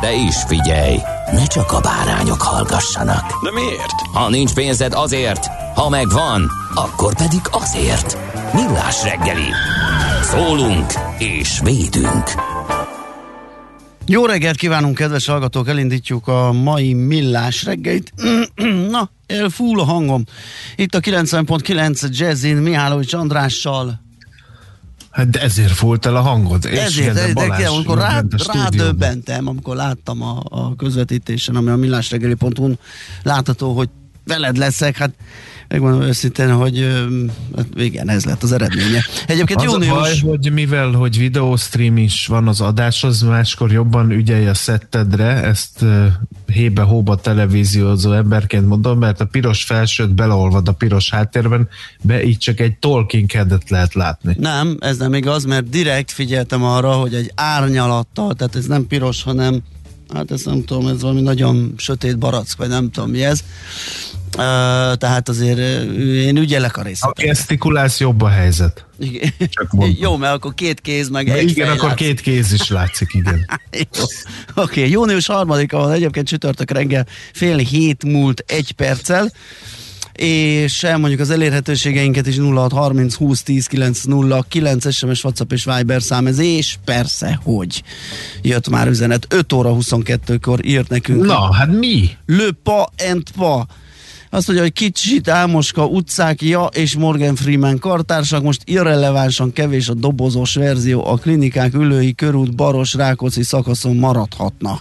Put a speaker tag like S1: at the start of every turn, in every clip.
S1: De is figyelj, ne csak a bárányok hallgassanak.
S2: De miért?
S1: Ha nincs pénzed azért, ha megvan, akkor pedig azért. Millás reggeli. Szólunk és védünk.
S3: Jó reggelt kívánunk, kedves hallgatók! Elindítjuk a mai millás reggelit. Na, elfúl a hangom. Itt a 90.9 Jazzin Mihálovics Andrással.
S4: Hát de ezért fúlt el a hangod. És
S3: Ezért, de, de,
S4: Balázs
S3: amikor rá,
S4: ment a stúdióba.
S3: rádöbbentem, amikor láttam a, a közvetítésen, ami a millásreggeli.hu-n látható, hogy veled leszek, hát megmondom őszintén, hogy hát igen, ez lett az eredménye. Egyébként
S4: Az a baj,
S3: június...
S4: hogy mivel, hogy videóstream is van az adáshoz, máskor jobban ügyelj a szettedre, ezt hébe-hóba televíziózó emberként mondom, mert a piros felsőt beleolvad a piros háttérben, be így csak egy Tolkien kedet lehet látni.
S3: Nem, ez nem igaz, mert direkt figyeltem arra, hogy egy árnyalattal, tehát ez nem piros, hanem hát ezt nem tudom, ez valami nagyon sötét barack, vagy nem tudom mi ez. Tehát azért én ügyelek a
S4: Ha
S3: részletekre.
S4: gesztikulálsz, jobb a helyzet.
S3: Igen.
S4: Csak mondom.
S3: Jó, mert akkor két kéz, meg
S4: Ja,
S3: egy
S4: igen, akkor
S3: látsz.
S4: két kéz is látszik, igen.
S3: Oké, okay, június 3-a van egyébként csütörtök reggel fél hét múlt egy perccel, és elmondjuk az elérhetőségeinket is 0630 20 10 9 9 SMS, WhatsApp és Viber szám ez, és persze, hogy jött már üzenet, 5 óra 22-kor írt nekünk
S4: Na, hát mi?
S3: Le Pa and Pa. Azt mondja, hogy kicsit Álmoska utcák, ja, és Morgan Freeman kartársak, most irrelevánsan kevés a dobozos verzió, a klinikák ülői körút Baros Rákóczi szakaszon maradhatna.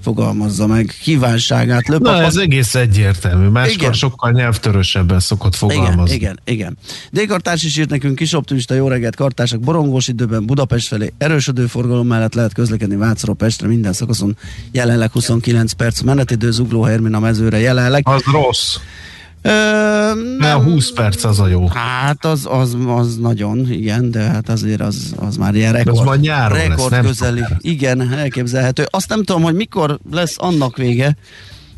S3: Fogalmazza meg kívánságát. Le
S4: Na, ez egész egyértelmű. Máskor
S3: Igen.
S4: sokkal nyelvtörösebben szokott
S3: igen,
S4: fogalmazni.
S3: igen, igen. D-kartárs is írt nekünk kis optimista, jó reggelt kartársak, borongós időben Budapest felé erősödő forgalom mellett lehet közlekedni Vácról Pestre minden szakaszon, jelenleg 29 perc menetidő, Zugló Hermina mezőre jelenleg.
S4: Az rossz.
S3: Ö,
S4: Nem, 20 perc az a jó.
S3: Hát az, az, az nagyon, igen, de hát azért az, az már ilyen rekord,
S4: Az majd nyáron lesz,
S3: rekord
S4: nem
S3: közeli.
S4: sokára.
S3: Igen, elképzelhető. Azt nem tudom, hogy mikor lesz annak vége,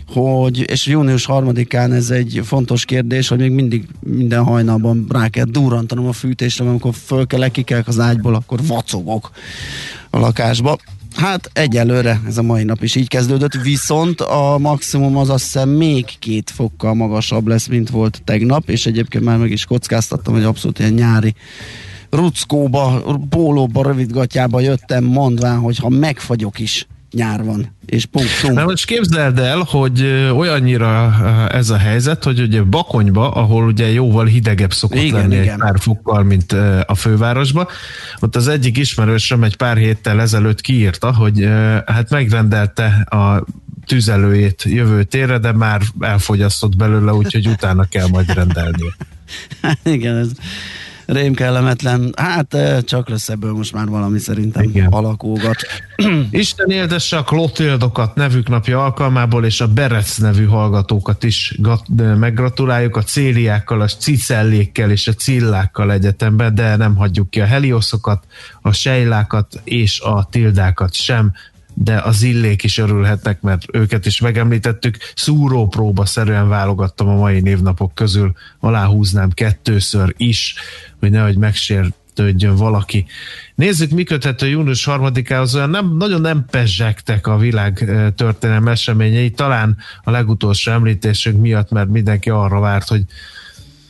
S3: hogy, és június harmadikán ez egy fontos kérdés, hogy még mindig minden hajnalban rá kell durrantanom a fűtésre, amikor föl kell, kikelek az ágyból, akkor vacogok a lakásba. Hát egyelőre ez a mai nap is így kezdődött, viszont a maximum az azt hiszem még két fokkal magasabb lesz, mint volt tegnap, és egyébként már meg is kockáztattam, hogy abszolút ilyen nyári ruckóba, pólóba, rövidgatjába jöttem, mondván, hogy ha megfagyok is, nyár van, és punktum.
S4: Na most képzeld el, hogy olyannyira ez a helyzet, hogy ugye Bakonyba, ahol ugye jóval hidegebb szokott
S3: Igen,
S4: lenni
S3: igen.
S4: egy pár fokkal, mint a fővárosba, ott az egyik ismerősöm egy pár héttel ezelőtt kiírta, hogy hát megrendelte a tüzelőjét jövő térre, de már elfogyasztott belőle, úgyhogy utána kell majd rendelnie.
S3: Igen, ez rém kellemetlen. Hát csak lesz ebből most már valami szerintem
S4: Igen.
S3: alakulgat.
S4: Isten éltesse a Klotildokat nevük napja alkalmából, és a Berec nevű hallgatókat is gat- meggratuláljuk a céliákkal, a cicellékkel és a cillákkal egyetemben, de nem hagyjuk ki a helioszokat, a sejlákat és a tildákat sem, de az illék is örülhetnek, mert őket is megemlítettük. Szúrópróba szerűen válogattam a mai névnapok közül, aláhúznám kettőször is, hogy nehogy megsértődjön valaki. Nézzük, mi köthető június harmadikához, olyan nem, nagyon nem pezsegtek a világ eh, történelmi eseményei, talán a legutolsó említésünk miatt, mert mindenki arra várt, hogy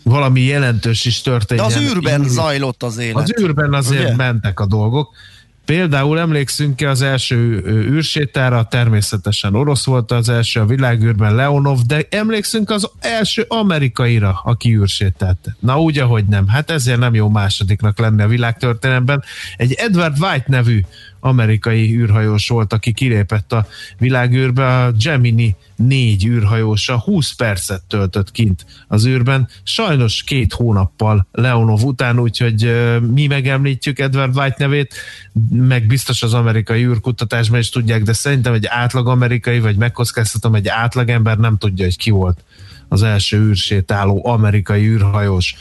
S4: valami jelentős is történjen.
S3: De az űrben zajlott az élet.
S4: Az űrben azért Ugye? mentek a dolgok. Például emlékszünk-e az első űrsétára, természetesen orosz volt az első a világűrben, Leonov, de emlékszünk az első amerikaira, aki űrsétált. Na úgy, ahogy nem. Hát ezért nem jó másodiknak lenni a világtörténelemben. Egy Edward White nevű amerikai űrhajós volt, aki kilépett a világűrbe, a Gemini négy űrhajósa 20 percet töltött kint az űrben, sajnos két hónappal Leonov után, úgyhogy mi megemlítjük Edward White nevét, meg biztos az amerikai űrkutatásban is tudják, de szerintem egy átlag amerikai, vagy megkockáztatom, egy átlagember nem tudja, hogy ki volt az első űrsétáló amerikai űrhajós.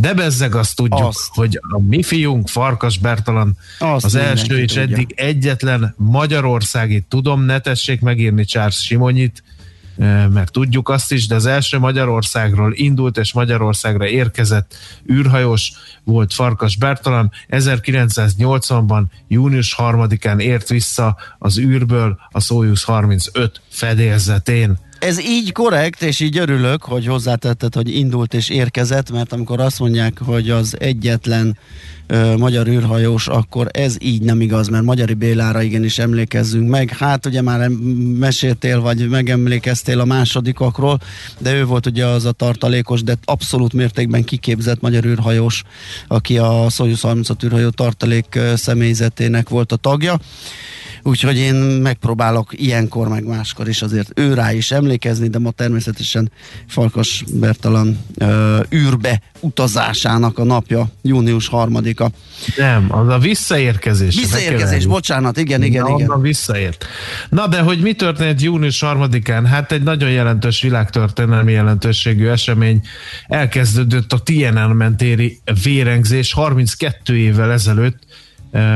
S4: De bezzeg azt tudjuk, azt. hogy a mi fiunk, Farkas Bertalan azt az első és tudja. eddig egyetlen magyarországi, tudom, ne tessék megírni Charles Simonyit, mert tudjuk azt is, de az első Magyarországról indult és Magyarországra érkezett űrhajós volt Farkas Bertalan. 1980-ban június 3-án ért vissza az űrből a Soyuz 35 fedélzetén
S3: ez így korrekt, és így örülök, hogy hozzátetted, hogy indult és érkezett, mert amikor azt mondják, hogy az egyetlen ö, magyar űrhajós, akkor ez így nem igaz, mert Magyari Bélára igenis emlékezzünk meg. Hát ugye már meséltél, vagy megemlékeztél a másodikakról, de ő volt ugye az a tartalékos, de abszolút mértékben kiképzett magyar űrhajós, aki a Soyuz 35 űrhajó tartalék személyzetének volt a tagja úgyhogy én megpróbálok ilyenkor, meg máskor is azért ő rá is emlékezni, de ma természetesen Farkas Bertalan ö, űrbe utazásának a napja, június harmadika.
S4: Nem, az a visszaérkezés.
S3: Visszaérkezés, bocsánat, igen, igen,
S4: Na,
S3: igen.
S4: visszaért. Na de, hogy mi történt június harmadikán? Hát egy nagyon jelentős világtörténelmi jelentőségű esemény. Elkezdődött a Tiananmen téri vérengzés 32 évvel ezelőtt,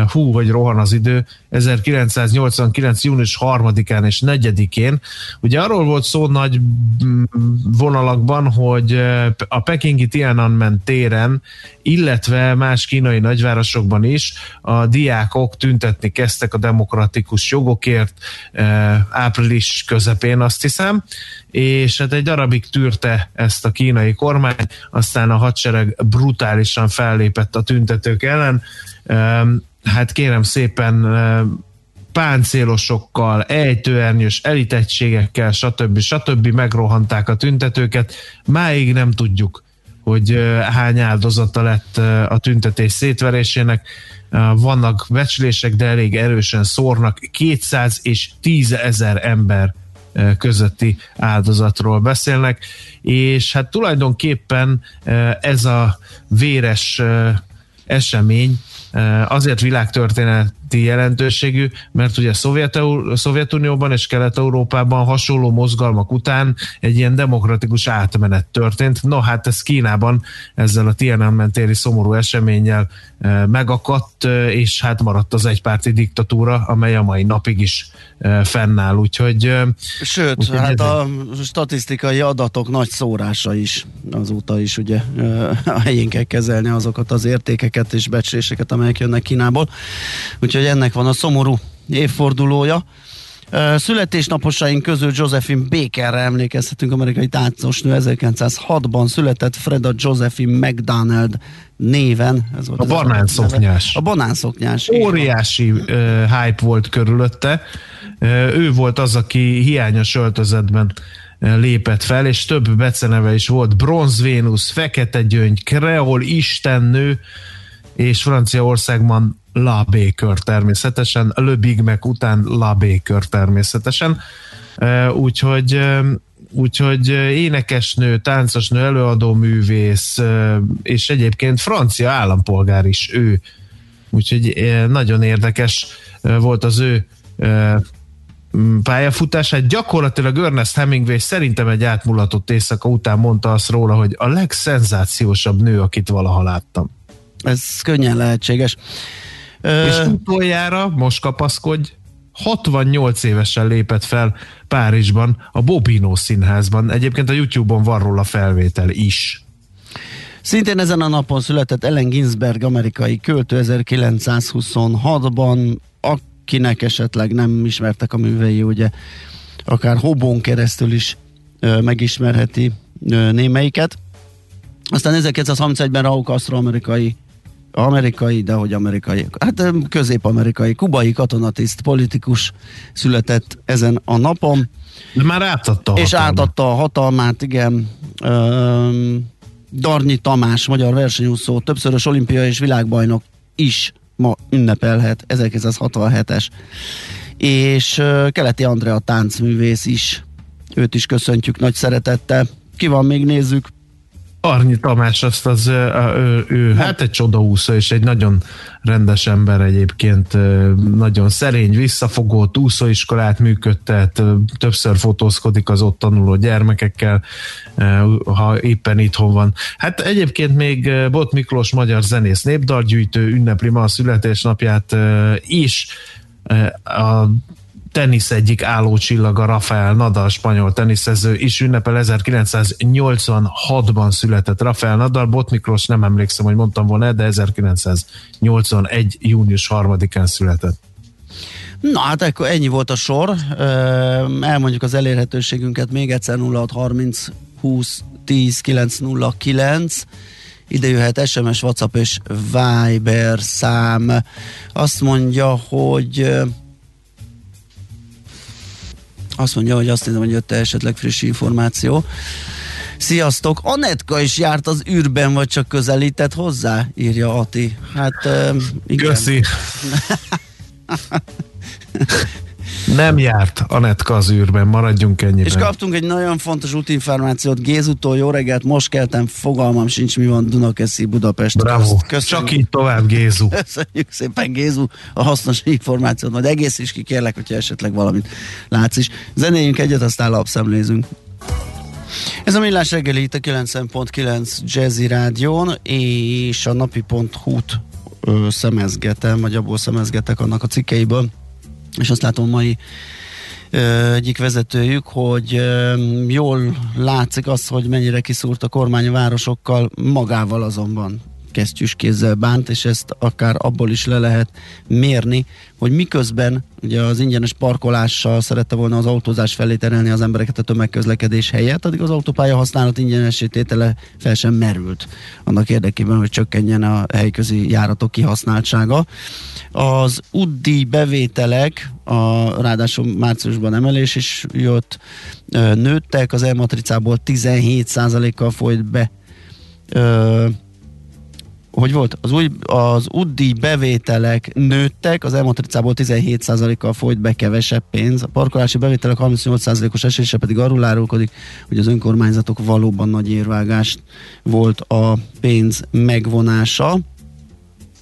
S4: hú, hogy rohan az idő, 1989. június 3-án és 4-én. Ugye arról volt szó nagy mm, vonalakban, hogy a pekingi Tiananmen téren, illetve más kínai nagyvárosokban is a diákok tüntetni kezdtek a demokratikus jogokért április közepén, azt hiszem, és hát egy darabig tűrte ezt a kínai kormány, aztán a hadsereg brutálisan fellépett a tüntetők ellen, hát kérem szépen páncélosokkal, ejtőernyős elitegységekkel, stb. stb. megrohanták a tüntetőket. Máig nem tudjuk, hogy hány áldozata lett a tüntetés szétverésének. Vannak becslések, de elég erősen szórnak. 200 és 10 ezer ember közötti áldozatról beszélnek, és hát tulajdonképpen ez a véres esemény azért világtörténeti jelentőségű, mert ugye Szovjetunióban és Kelet-Európában hasonló mozgalmak után egy ilyen demokratikus átmenet történt. No, hát ez Kínában ezzel a Tiananmen téri szomorú eseménnyel megakadt, és hát maradt az egypárti diktatúra, amely a mai napig is fennáll, úgyhogy...
S3: Sőt, úgyhogy hát ez... a statisztikai adatok nagy szórása is azóta is ugye a helyén kell kezelni azokat az értékeket és becsléseket, amelyek jönnek Kínából. Úgyhogy ennek van a szomorú évfordulója. Születésnaposaink közül Josephine Bakerre emlékezhetünk, amerikai táncosnő 1906-ban született Freda Josephine McDonald néven.
S4: Ez volt a banánszoknyás.
S3: A banánszoknyás.
S4: Óriási uh, hype volt körülötte. Uh, ő volt az, aki hiányos öltözetben lépett fel, és több beceneve is volt. Bronz Vénusz, Fekete Gyöngy, Kreol Istennő, és Franciaországban La Baker természetesen, Le Big után La Baker természetesen. Úgyhogy úgyhogy énekesnő, táncosnő, előadó művész, és egyébként francia állampolgár is ő. Úgyhogy nagyon érdekes volt az ő pályafutását. Gyakorlatilag Ernest Hemingway szerintem egy átmulatott éjszaka után mondta azt róla, hogy a legszenzációsabb nő, akit valaha láttam.
S3: Ez könnyen lehetséges.
S4: És utoljára, most kapaszkodj, 68 évesen lépett fel Párizsban, a Bobino színházban. Egyébként a YouTube-on van róla felvétel is.
S3: Szintén ezen a napon született Ellen Ginsberg, amerikai költő 1926-ban, akinek esetleg nem ismertek a művei, ugye akár hobón keresztül is ö, megismerheti ö, némelyiket. Aztán 1931-ben Raúl Castro amerikai amerikai, de hogy amerikai, hát közép-amerikai, kubai katonatiszt, politikus született ezen a napon.
S4: De már átadta
S3: a És átadta a hatalmát, igen. Um, Darnyi Tamás, magyar versenyúszó, többszörös olimpia és világbajnok is ma ünnepelhet, 1967-es. És uh, Keleti Andrea táncművész is, őt is köszöntjük nagy szeretettel. Ki van még, nézzük.
S4: Arnyi Tamás, azt az, ő, ő, hát egy csodaúszó, és egy nagyon rendes ember egyébként, nagyon szerény, visszafogott úszóiskolát működtet, többször fotózkodik az ott tanuló gyermekekkel, ha éppen itthon van. Hát egyébként még Bot Miklós magyar zenész népdalgyűjtő ünnepli ma a születésnapját is, a tenisz egyik állócsillaga Rafael Nadal, spanyol teniszező is ünnepel 1986-ban született Rafael Nadal, Bot Miklós nem emlékszem, hogy mondtam volna, de 1981. június 3-án született.
S3: Na hát akkor ennyi volt a sor. Elmondjuk az elérhetőségünket még egyszer 0630 20 10 909 ide jöhet SMS, WhatsApp és Viber szám. Azt mondja, hogy azt mondja, hogy azt hiszem, hogy jött esetleg friss információ. Sziasztok! Anetka is járt az űrben, vagy csak közelített hozzá? Írja Ati. Hát
S4: igen. Köszi. Nem járt Anetka az űrben, maradjunk ennyiben.
S3: És kaptunk egy nagyon fontos útinformációt Gézutól, jó reggelt, most keltem, fogalmam sincs, mi van Dunakeszi, Budapest.
S4: Bravo, Köszönjük. csak így tovább Gézu.
S3: Köszönjük szépen Gézu a hasznos információt, majd egész is ki kérlek, hogyha esetleg valamit látsz is. Zenéljünk egyet, aztán lapszemlézünk. Ez a Millás reggeli itt a 9.9 Jazzy Rádión, és a napi.hu-t szemezgetem, vagy abból szemezgetek annak a cikkeiből, és azt látom mai egyik vezetőjük, hogy jól látszik az, hogy mennyire kiszúrt a kormány városokkal, magával azonban kesztyűs kézzel bánt, és ezt akár abból is le lehet mérni, hogy miközben ugye az ingyenes parkolással szerette volna az autózás felé terelni az embereket a tömegközlekedés helyett, addig az autópálya használat ingyenesítétele fel sem merült annak érdekében, hogy csökkenjen a helyközi járatok kihasználtsága. Az UDI bevételek, a, ráadásul márciusban emelés is jött, nőttek, az e-matricából 17%-kal folyt be hogy volt, az, új, az UDI bevételek nőttek, az elmatricából 17%-kal folyt be kevesebb pénz, a parkolási bevételek 38%-os esése pedig arról árulkodik, hogy az önkormányzatok valóban nagy érvágást volt a pénz megvonása.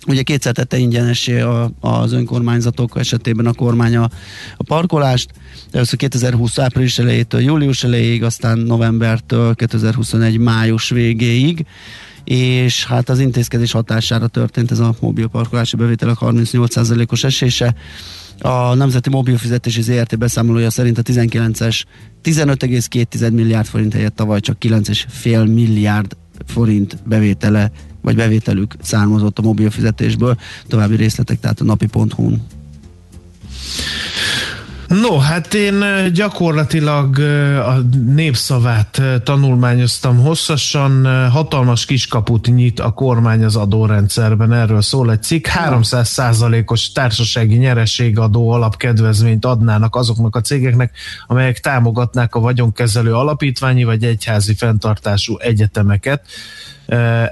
S3: Ugye kétszer tette ingyenesé a, az önkormányzatok esetében a kormány a, a parkolást, először 2020 április elejétől július elejéig, aztán novembertől 2021 május végéig és hát az intézkedés hatására történt ez a mobil parkolási bevételek 38%-os esése. A Nemzeti Mobilfizetési ZRT beszámolója szerint a 19-es 15,2 milliárd forint helyett tavaly csak 9,5 milliárd forint bevétele vagy bevételük származott a mobilfizetésből. További részletek tehát a napi.hu-n.
S4: No, hát én gyakorlatilag a népszavát tanulmányoztam hosszasan. Hatalmas kiskaput nyit a kormány az adórendszerben, erről szól egy cikk. 300% os társasági nyereségadó alapkedvezményt adnának azoknak a cégeknek, amelyek támogatnák a vagyonkezelő alapítványi vagy egyházi fenntartású egyetemeket.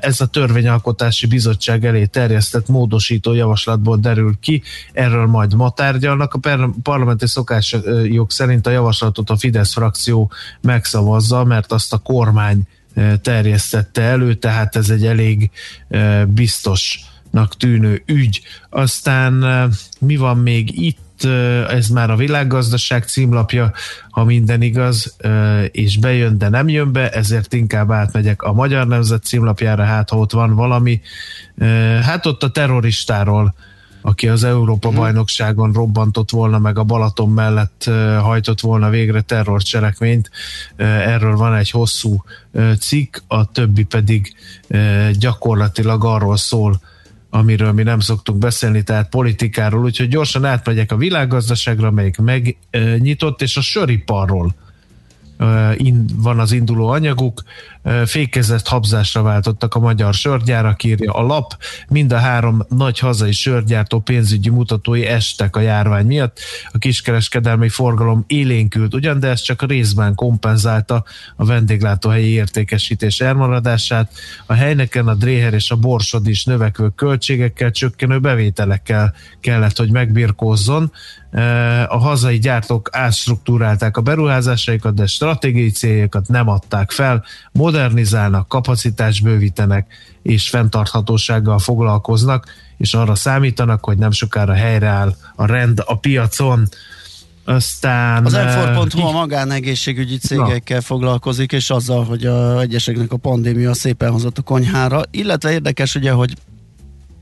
S4: Ez a törvényalkotási bizottság elé terjesztett módosító javaslatból derül ki, erről majd ma tárgyalnak. A parlamenti szokásjog szerint a javaslatot a Fidesz frakció megszavazza, mert azt a kormány terjesztette elő, tehát ez egy elég biztosnak tűnő ügy. Aztán mi van még itt? Ez már a világgazdaság címlapja, ha minden igaz, és bejön, de nem jön be, ezért inkább átmegyek a Magyar Nemzet címlapjára, hát ha ott van valami. Hát ott a terroristáról aki az Európa mhm. bajnokságon robbantott volna, meg a Balaton mellett hajtott volna végre terrorcselekményt. Erről van egy hosszú cikk, a többi pedig gyakorlatilag arról szól, amiről mi nem szoktunk beszélni, tehát politikáról, úgyhogy gyorsan átmegyek a világgazdaságra, amelyik megnyitott, és a söriparról van az induló anyaguk, fékezett habzásra váltottak a magyar sörgyárak, írja a lap. Mind a három nagy hazai sörgyártó pénzügyi mutatói estek a járvány miatt. A kiskereskedelmi forgalom élénkült ugyan, de ez csak részben kompenzálta a vendéglátóhelyi értékesítés elmaradását. A helyneken a Dréher és a Borsod is növekvő költségekkel, csökkenő bevételekkel kellett, hogy megbirkózzon. A hazai gyártók átstruktúrálták a beruházásaikat, de stratégiai céljakat nem adták fel. Modernizálnak, kapacitást bővítenek és fenntarthatósággal foglalkoznak, és arra számítanak, hogy nem sokára helyreáll a rend a piacon. Aztán...
S3: Az m a magánegészségügyi cégekkel na. foglalkozik, és azzal, hogy a egyeseknek a pandémia szépen hozott a konyhára, illetve érdekes ugye, hogy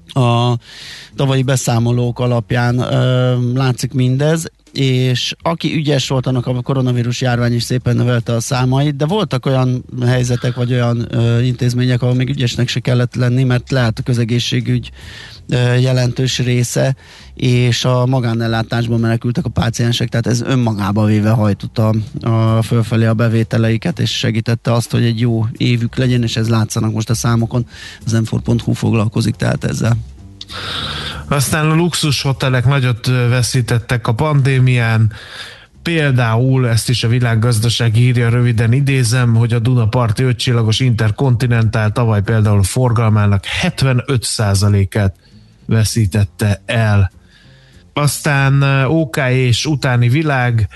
S3: a tavalyi beszámolók alapján ö, látszik mindez, és aki ügyes volt, annak a koronavírus járvány is szépen növelte a számait, de voltak olyan helyzetek, vagy olyan ö, intézmények, ahol még ügyesnek se kellett lenni, mert lehet a közegészségügy ö, jelentős része, és a magánellátásban menekültek a páciensek, tehát ez önmagába véve hajtotta a, fölfelé a bevételeiket, és segítette azt, hogy egy jó évük legyen, és ez látszanak most a számokon. Az m foglalkozik tehát ezzel.
S4: Aztán a luxus hotelek nagyot veszítettek a pandémián, Például ezt is a világgazdaság írja röviden idézem, hogy a Dunaparti ötcsillagos Intercontinental tavaly például forgalmának 75%-át veszítette el. Aztán OK és utáni világ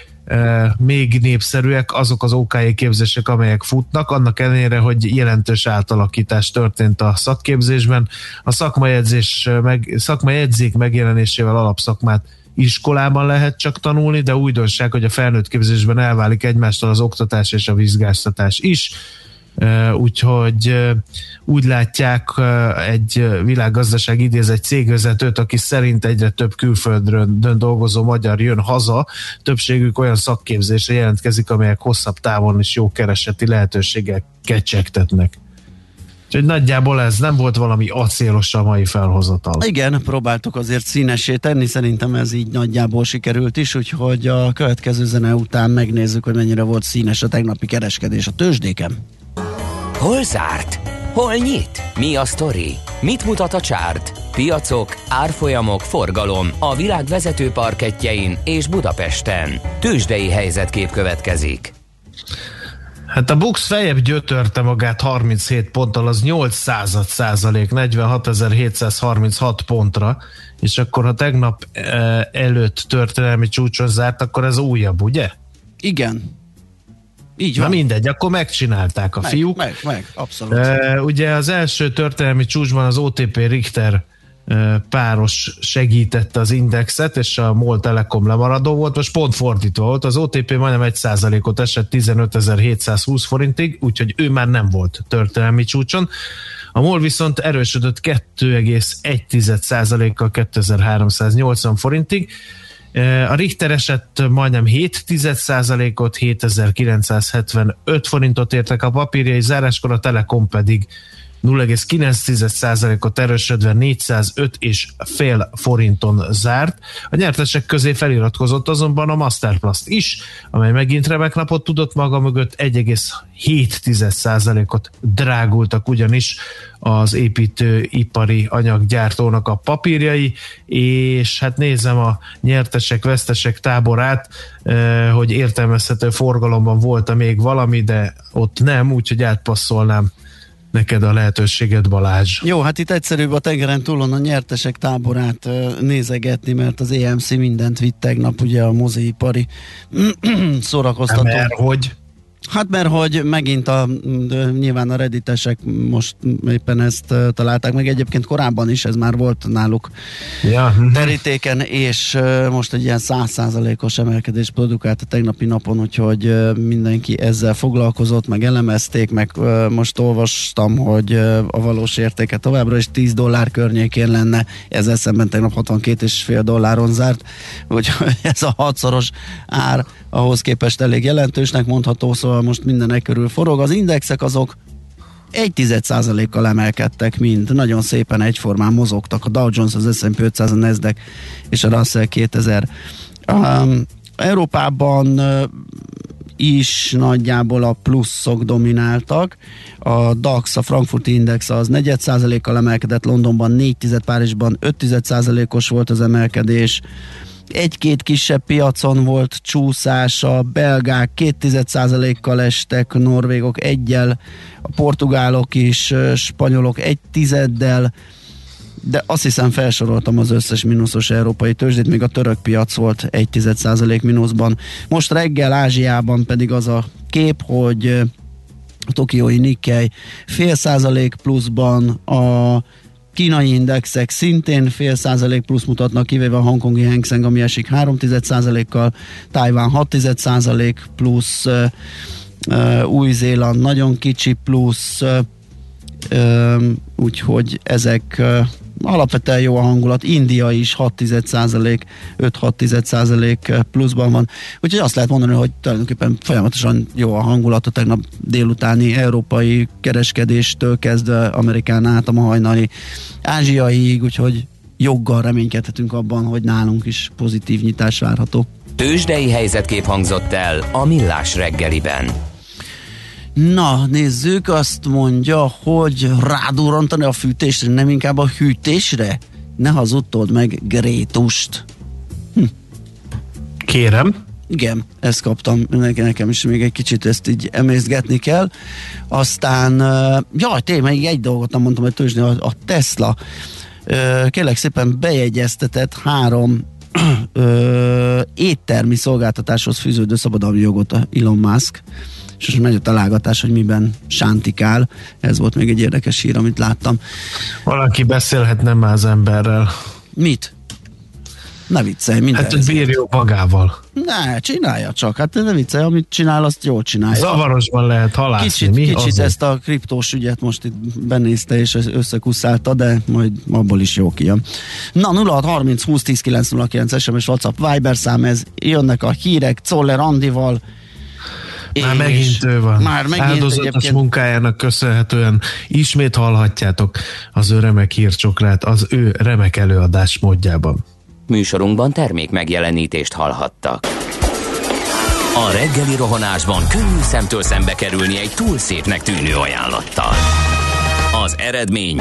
S4: még népszerűek azok az OK képzések, amelyek futnak, annak ellenére, hogy jelentős átalakítás történt a szakképzésben. A szakmai, edzés, meg, szakmai edzék megjelenésével alapszakmát iskolában lehet csak tanulni, de újdonság, hogy a felnőtt képzésben elválik egymástól az oktatás és a vizsgáztatás is úgyhogy úgy látják egy világgazdaság idéz egy cégvezetőt, aki szerint egyre több külföldön dolgozó magyar jön haza, többségük olyan szakképzésre jelentkezik, amelyek hosszabb távon is jó kereseti lehetőségek kecsegtetnek. Úgyhogy nagyjából ez nem volt valami acélos a mai felhozatal.
S3: Igen, próbáltuk azért színesé tenni, szerintem ez így nagyjából sikerült is, úgyhogy a következő zene után megnézzük, hogy mennyire volt színes a tegnapi kereskedés a tőzsdéken.
S1: Hol zárt? Hol nyit? Mi a sztori? Mit mutat a csárt? Piacok, árfolyamok, forgalom a világ vezető parketjein és Budapesten. Tősdei helyzetkép következik.
S4: Hát a Bux fejebb gyötörte magát 37 ponttal, az 8 század százalék, 46.736 pontra, és akkor ha tegnap eh, előtt történelmi csúcson zárt, akkor ez újabb, ugye?
S3: Igen,
S4: így van. Na mindegy, akkor megcsinálták a
S3: meg,
S4: fiúk.
S3: Meg, meg, abszolút.
S4: Uh, ugye az első történelmi csúcsban az OTP Richter páros segítette az indexet, és a MOL Telekom lemaradó volt, most pont fordítva volt, az OTP majdnem 1%-ot esett 15.720 forintig, úgyhogy ő már nem volt történelmi csúcson. A MOL viszont erősödött 2,1%-kal 2380 forintig, a Richter esett majdnem 7 ot 7975 forintot értek a papírjai, záráskor a Telekom pedig 0,9%-ot erősödve 405 és fél forinton zárt. A nyertesek közé feliratkozott azonban a Masterplast is, amely megint remek napot tudott maga mögött 1,7%-ot drágultak ugyanis az építőipari anyaggyártónak a papírjai, és hát nézem a nyertesek, vesztesek táborát, hogy értelmezhető forgalomban volt még valami, de ott nem, úgyhogy átpasszolnám neked a lehetőséget, Balázs.
S3: Jó, hát itt egyszerűbb a tengeren túlon a nyertesek táborát nézegetni, mert az EMC mindent vitt tegnap, ugye a moziipari szórakoztató.
S4: Mert hogy?
S3: Hát mert hogy megint a, nyilván a redditesek most éppen ezt találták meg, egyébként korábban is ez már volt náluk ja. terítéken, és most egy ilyen százszázalékos emelkedés produkált a tegnapi napon, úgyhogy mindenki ezzel foglalkozott, meg elemezték, meg most olvastam, hogy a valós értéke továbbra is 10 dollár környékén lenne, ezzel szemben tegnap 62,5 dolláron zárt, úgyhogy ez a hatszoros ár ahhoz képest elég jelentősnek mondható, szóval most mindenek körül forog. Az indexek azok egy százalékkal emelkedtek mind, nagyon szépen egyformán mozogtak a Dow Jones, az S&P 500, a Nasdaq és a Russell 2000. Um, Európában is nagyjából a pluszok domináltak. A DAX, a Frankfurt Index az 4 kal emelkedett, Londonban 4 Párizsban 5 os volt az emelkedés, egy-két kisebb piacon volt csúszás, a belgák 2% kal estek, a norvégok egyel, a portugálok is, spanyolok egy tizeddel, de azt hiszem felsoroltam az összes mínuszos európai tőzsdét, még a török piac volt 1% mínuszban. Most reggel Ázsiában pedig az a kép, hogy a tokiói Nikkei fél százalék pluszban, a kínai indexek szintén fél százalék plusz mutatnak, kivéve a hongkongi Hang Seng, ami esik 3 százalékkal, Tájván 6 százalék plusz, Új-Zéland nagyon kicsi plusz, úgyhogy ezek alapvetően jó a hangulat, India is 6-5-6% pluszban van, úgyhogy azt lehet mondani, hogy tulajdonképpen folyamatosan jó a hangulat a tegnap délutáni európai kereskedéstől kezdve Amerikán át a ma hajnali ázsiaiig, úgyhogy joggal reménykedhetünk abban, hogy nálunk is pozitív nyitás várható.
S1: Tőzsdei helyzetkép hangzott el a Millás reggeliben.
S3: Na, nézzük, azt mondja, hogy rádurrantani a fűtésre, nem inkább a hűtésre? Ne hazudtod meg Grétust.
S4: Hm. Kérem.
S3: Igen, ezt kaptam, nekem is még egy kicsit ezt így emészgetni kell. Aztán, jaj, tényleg még egy dolgot nem mondtam, hogy tőzsni, a, a Tesla kérlek szépen bejegyeztetett három ö, éttermi szolgáltatáshoz fűződő szabadalmi jogot a Elon Musk és most megy a találgatás, hogy miben sántikál. Ez volt még egy érdekes hír, amit láttam.
S4: Valaki beszélhetne már az emberrel.
S3: Mit? Ne viccelj, minden.
S4: Hát, hogy bírja magával.
S3: Ne, csinálja csak. Hát ne viccelj, amit csinál, azt jól csinálja.
S4: Zavarosban lehet halászni.
S3: Kicsit, Mi? kicsit ezt a kriptós ügyet most itt benézte és összekuszálta, de majd abból is jó kijön. Na, 0630 20 10 909 SMS WhatsApp Viber szám, ez jönnek a hírek Czoller Andival,
S4: már megint ő van.
S3: Már megint
S4: Áldozatos egyébként... munkájának köszönhetően ismét hallhatjátok az ő remek hírcsokrát az ő remek előadás módjában.
S1: Műsorunkban termék megjelenítést hallhattak. A reggeli rohanásban könnyű szemtől szembe kerülni egy túl szépnek tűnő ajánlattal. Az eredmény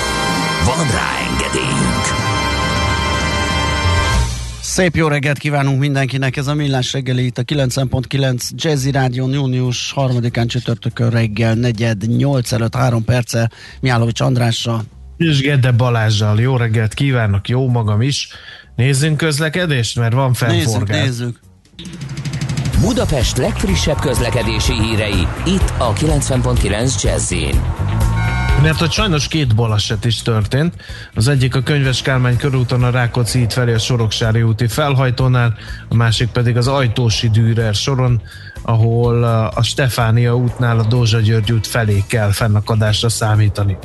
S1: Van rá engedélyünk!
S3: Szép jó reggelt kívánunk mindenkinek, ez a Millás reggeli itt a 9.9 Jazzy Rádió június 3-án csütörtökön reggel, negyed, 8 előtt 3 perce Miálovics Andrással.
S4: És Gede Balázsjal. Jó reggelt kívánok, jó magam is. Nézzünk közlekedést, mert van felforgás.
S3: Nézzük, nézzük.
S1: Budapest legfrissebb közlekedési hírei, itt a 90.9 Jazzin.
S4: Mert hogy sajnos két baleset is történt. Az egyik a Könyves Kálmány körúton a Rákóczi út felé a Soroksári úti felhajtónál, a másik pedig az Ajtósi Dürer soron, ahol a Stefánia útnál a Dózsa György út felé kell fennakadásra számítani.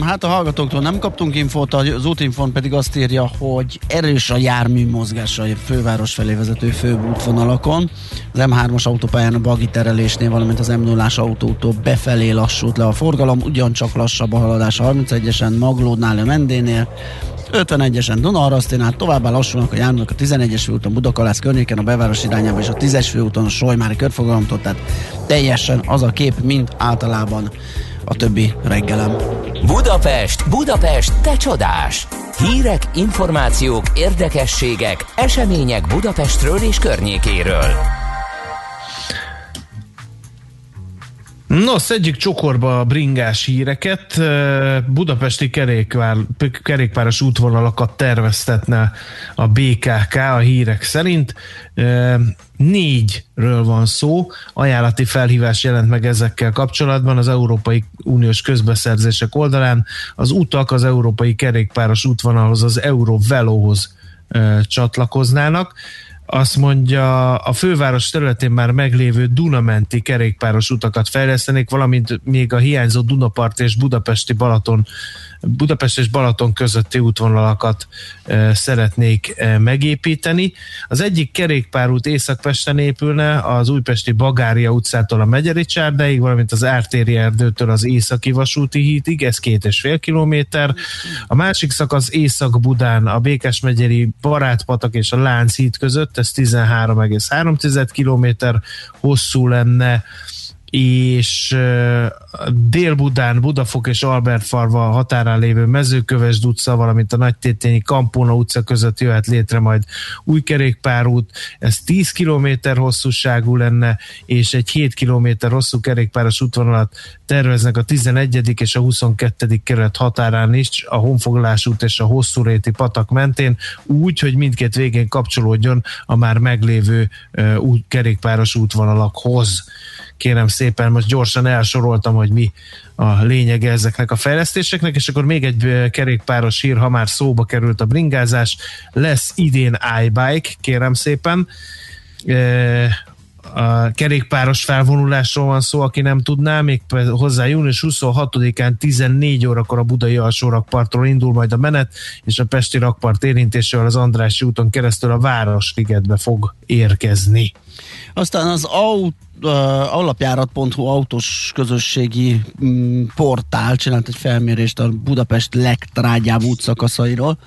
S3: Hát a hallgatóktól nem kaptunk infót, az útinfon pedig azt írja, hogy erős a jármű mozgása a főváros felé vezető főbb útvonalakon. Az M3-as autópályán a bagi terelésnél, valamint az M0-as autótól befelé lassult le a forgalom, ugyancsak lassabb a haladás a 31-esen Maglódnál a Mendénél, 51-esen Dunaharaszténál, továbbá lassulnak a járművek a 11-es főúton Budakalász környéken, a beváros irányába és a 10-es főúton a Solymári körfogalomtól, tehát teljesen az a kép, mint általában a többi reggelem.
S1: Budapest, Budapest, te csodás! Hírek, információk, érdekességek, események Budapestről és környékéről.
S4: No, szedjük csokorba a bringás híreket. Budapesti kerékvár, kerékpáros útvonalakat terveztetne a BKK a hírek szerint. Négyről van szó. Ajánlati felhívás jelent meg ezekkel kapcsolatban az Európai Uniós közbeszerzések oldalán. Az utak az Európai Kerékpáros útvonalhoz, az Eurovelóhoz csatlakoznának azt mondja, a főváros területén már meglévő Dunamenti kerékpáros utakat fejlesztenék, valamint még a hiányzó Dunapart és Budapesti Balaton Budapest és Balaton közötti útvonalakat e, szeretnék e, megépíteni. Az egyik kerékpárút Északpesten épülne, az újpesti Bagária utcától a Megyeri csárdáig, valamint az Ártéri erdőtől az Északi vasúti hídig, ez két és fél kilométer. A másik szakasz Észak-Budán, a Békes-megyeri Barátpatak és a Lánc híd között, ez 13,3 kilométer hosszú lenne és Dél-Budán, Budafok és Albertfarva határán lévő Mezőkövesd utca, valamint a Nagytétényi Kampóna utca között jöhet létre majd új kerékpárút. Ez 10 km hosszúságú lenne, és egy 7 km hosszú kerékpáros útvonalat terveznek a 11. és a 22. kerület határán is, a Honfoglalás út és a Hosszúréti patak mentén, úgy, hogy mindkét végén kapcsolódjon a már meglévő kerékpáros útvonalakhoz kérem szépen, most gyorsan elsoroltam, hogy mi a lényege ezeknek a fejlesztéseknek, és akkor még egy kerékpáros hír, ha már szóba került a bringázás, lesz idén iBike, kérem szépen, a kerékpáros felvonulásról van szó, aki nem tudná, még hozzá június 26-án 14 órakor a Budai alsó rakpartról indul majd a menet, és a Pesti rakpart érintésével az Andrássy úton keresztül a Városligetbe fog érkezni.
S3: Aztán az aut, uh, alapjárat.hu autós közösségi um, portál csinált egy felmérést a Budapest legtrágyább útszakaszairól,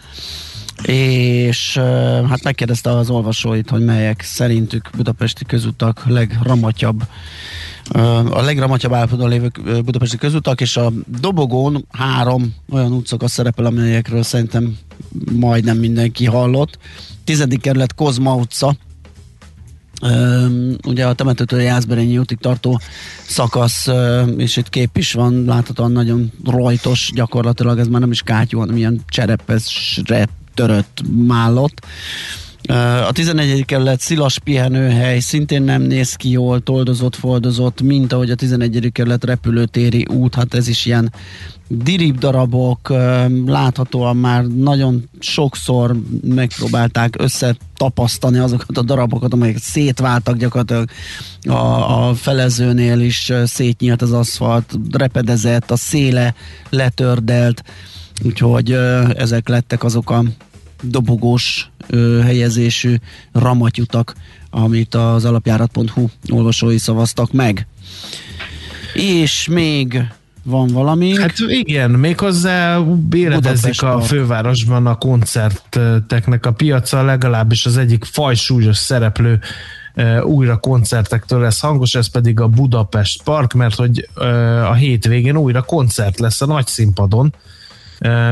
S3: és uh, hát megkérdezte az olvasóit, hogy melyek szerintük budapesti közutak legramotyabb a legramatyabb állapotban lévő budapesti közutak, és a dobogón három olyan útszakasz szerepel, amelyekről szerintem majdnem mindenki hallott. Tizedik kerület Kozma utca, ugye a temetőtől Jászberényi útig tartó szakasz, és itt kép is van, láthatóan nagyon rajtos gyakorlatilag, ez már nem is kátyú, hanem ilyen cserepesre törött mállott. A 11. kerület szilas pihenőhely szintén nem néz ki jól, toldozott, foldozott, mint ahogy a 11. kerület repülőtéri út, hát ez is ilyen dirib darabok, láthatóan már nagyon sokszor megpróbálták összetapasztani azokat a darabokat, amelyek szétváltak gyakorlatilag a, a felezőnél is szétnyílt az aszfalt, repedezett, a széle letördelt, úgyhogy ezek lettek azok a dobogós ö, helyezésű ramatyutak, amit az alapjárat.hu olvasói szavaztak meg. És még van valami.
S4: Hát igen, méghozzá béredezik a fővárosban a koncerteknek a piaca, legalábbis az egyik fajsúlyos szereplő újra koncertektől lesz hangos, ez pedig a Budapest Park, mert hogy a hétvégén újra koncert lesz a nagy színpadon,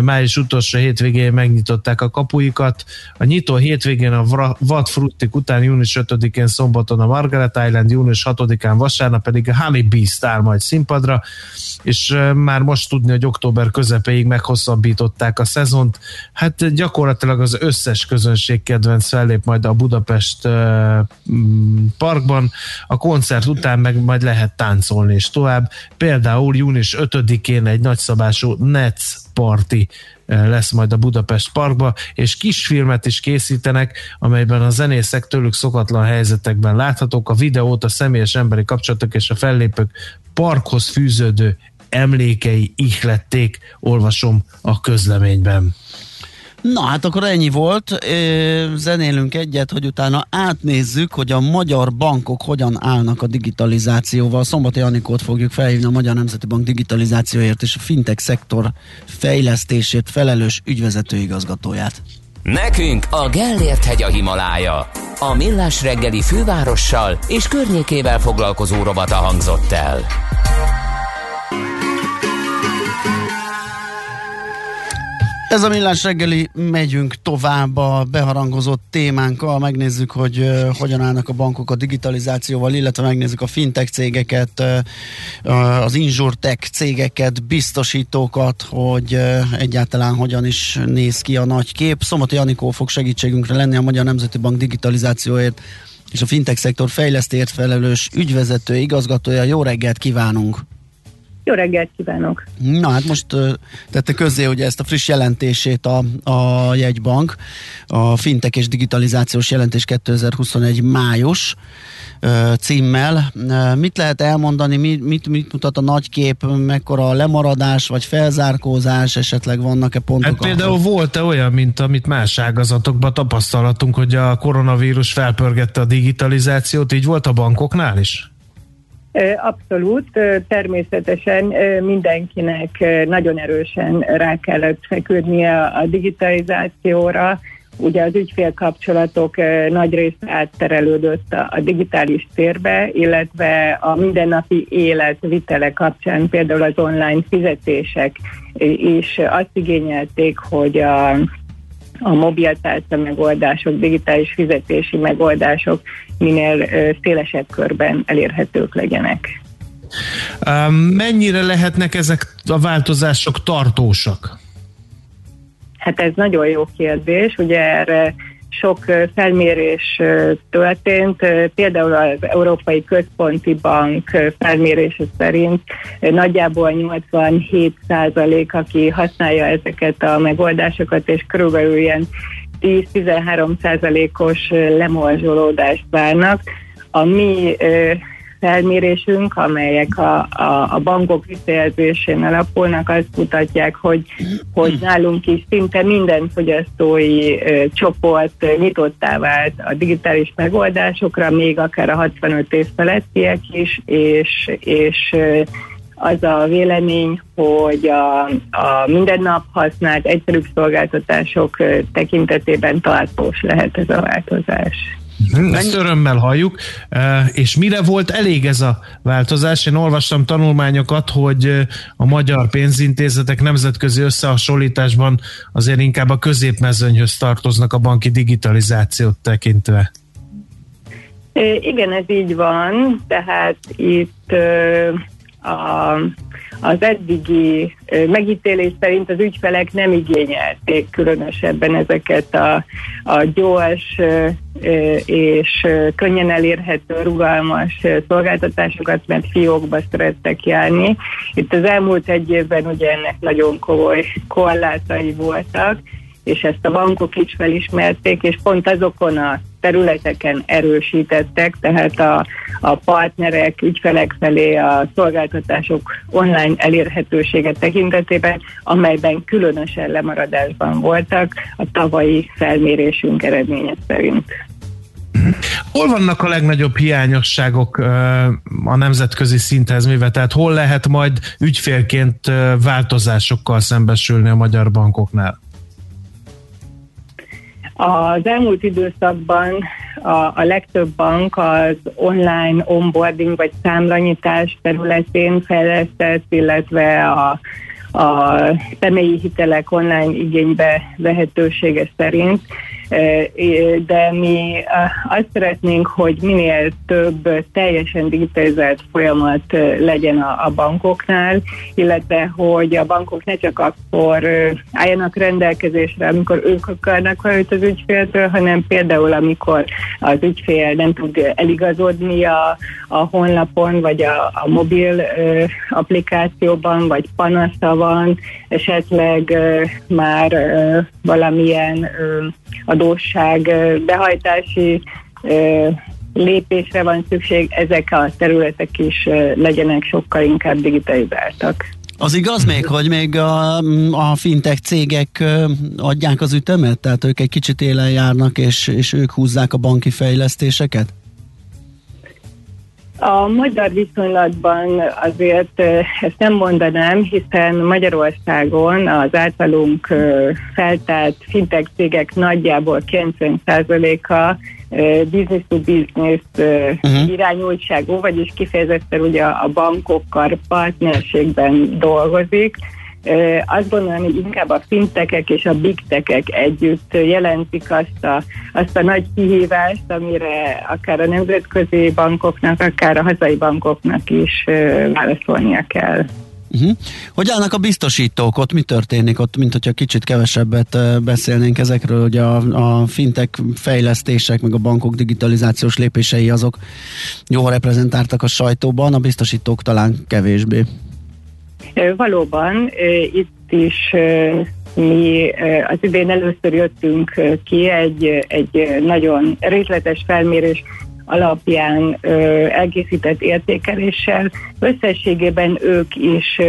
S4: május utolsó hétvégén megnyitották a kapuikat. A nyitó hétvégén a Vad Fruttik után június 5-én szombaton a Margaret Island, június 6-án vasárnap pedig a Honey Beast áll majd színpadra, és már most tudni, hogy október közepéig meghosszabbították a szezont. Hát gyakorlatilag az összes közönség kedvenc fellép majd a Budapest parkban, a koncert után meg majd lehet táncolni és tovább. Például június 5-én egy nagyszabású Nets parti eh, lesz majd a Budapest Parkba, és kisfilmet is készítenek, amelyben a zenészek tőlük szokatlan helyzetekben láthatók. A videót a személyes emberi kapcsolatok és a fellépők parkhoz fűződő emlékei ihlették, olvasom a közleményben.
S3: Na hát akkor ennyi volt, zenélünk egyet, hogy utána átnézzük, hogy a magyar bankok hogyan állnak a digitalizációval. Szombati Anikót fogjuk felhívni a Magyar Nemzeti Bank digitalizációért és a fintech szektor fejlesztését felelős ügyvezető igazgatóját.
S1: Nekünk a Gellért hegy a Himalája. A Millás reggeli fővárossal és környékével foglalkozó robata hangzott el.
S3: Ez a millás reggeli, megyünk tovább a beharangozott témánkkal, megnézzük, hogy uh, hogyan állnak a bankok a digitalizációval, illetve megnézzük a fintech cégeket, uh, az insurtech cégeket, biztosítókat, hogy uh, egyáltalán hogyan is néz ki a nagy kép. Szomati Anikó fog segítségünkre lenni a Magyar Nemzeti Bank digitalizációért és a fintech szektor fejlesztért felelős ügyvezető igazgatója. Jó reggelt kívánunk!
S5: Jó reggelt kívánok!
S3: Na hát most tette közzé ugye ezt a friss jelentését a, a jegybank, a Fintek és Digitalizációs Jelentés 2021 május címmel. Mit lehet elmondani, mit, mit, mit mutat a nagykép, mekkora a lemaradás, vagy felzárkózás, esetleg vannak-e pontok?
S4: Hát például volt-e olyan, mint amit más ágazatokban tapasztalatunk, hogy a koronavírus felpörgette a digitalizációt, így volt a bankoknál is?
S5: Abszolút, természetesen mindenkinek nagyon erősen rá kellett feküdnie a digitalizációra, Ugye az ügyfélkapcsolatok nagy része átterelődött a digitális térbe, illetve a mindennapi élet vitele kapcsán például az online fizetések is azt igényelték, hogy a, a mobiltárca megoldások, digitális fizetési megoldások minél szélesebb körben elérhetők legyenek.
S4: Mennyire lehetnek ezek a változások tartósak?
S5: Hát ez nagyon jó kérdés, ugye erre sok felmérés történt, például az Európai Központi Bank felmérése szerint nagyjából 87 százalék, aki használja ezeket a megoldásokat, és körülbelül ilyen 10-13 százalékos lemorzsolódást várnak. A mi felmérésünk, amelyek a, a, a bankok visszajelzésén alapulnak, azt mutatják, hogy, hogy nálunk is szinte minden fogyasztói ö, csoport nyitottá vált a digitális megoldásokra, még akár a 65 év felettiek is, és, és ö, az a vélemény, hogy a, a minden nap használt egyszerűbb szolgáltatások tekintetében tartós lehet ez a változás.
S4: Mhm, ezt örömmel halljuk. És mire volt elég ez a változás? Én olvastam tanulmányokat, hogy a magyar pénzintézetek nemzetközi összehasonlításban azért inkább a középmezőnyhöz tartoznak a banki digitalizációt tekintve.
S5: Igen, ez így van, tehát itt a az eddigi megítélés szerint az ügyfelek nem igényelték különösebben ezeket a, a gyors és könnyen elérhető, rugalmas szolgáltatásokat, mert fiókba szerettek járni. Itt az elmúlt egy évben ugye ennek nagyon komoly korlátai voltak, és ezt a bankok is felismerték, és pont azokon a területeken erősítettek, tehát a, a partnerek, ügyfelek felé a szolgáltatások online elérhetősége tekintetében, amelyben különösen lemaradásban voltak a tavalyi felmérésünk eredménye szerint.
S4: Hol vannak a legnagyobb hiányosságok a nemzetközi szinthez mivel? Tehát hol lehet majd ügyfélként változásokkal szembesülni a magyar bankoknál?
S5: Az elmúlt időszakban a, a legtöbb bank az online onboarding vagy számlanyítás területén fejlesztett, illetve a, a személyi hitelek online igénybe vehetősége szerint de mi azt szeretnénk, hogy minél több teljesen digitalizált folyamat legyen a, bankoknál, illetve hogy a bankok ne csak akkor álljanak rendelkezésre, amikor ők akarnak valamit az ügyféltől, hanem például amikor az ügyfél nem tud eligazodni a, a honlapon, vagy a, a mobil applikációban, vagy panasza van, esetleg már valamilyen adósság behajtási lépésre van szükség, ezek a területek is legyenek sokkal inkább digitalizáltak.
S3: Az igaz még, hogy még a, a fintech cégek adják az ütemet? Tehát ők egy kicsit élen járnak, és, és ők húzzák a banki fejlesztéseket?
S5: A magyar viszonylatban azért ezt nem mondanám, hiszen Magyarországon az általunk feltárt fintech cégek nagyjából 90%-a business to business uh-huh. irányultságú, vagyis kifejezetten ugye a bankokkal partnerségben dolgozik, azt gondolom, hogy inkább a fintekek és a bigtekek együtt jelentik azt a, azt a nagy kihívást, amire akár a nemzetközi bankoknak, akár a hazai bankoknak is válaszolnia kell.
S3: Uh-huh. Hogy állnak a biztosítók? Ott mi történik? Ott, mint hogyha kicsit kevesebbet beszélnénk ezekről, hogy a, a fintek fejlesztések, meg a bankok digitalizációs lépései azok jól reprezentáltak a sajtóban, a biztosítók talán kevésbé.
S5: Valóban itt is mi az idén először jöttünk ki egy, egy nagyon részletes felmérés alapján elkészített értékeléssel. Összességében ők is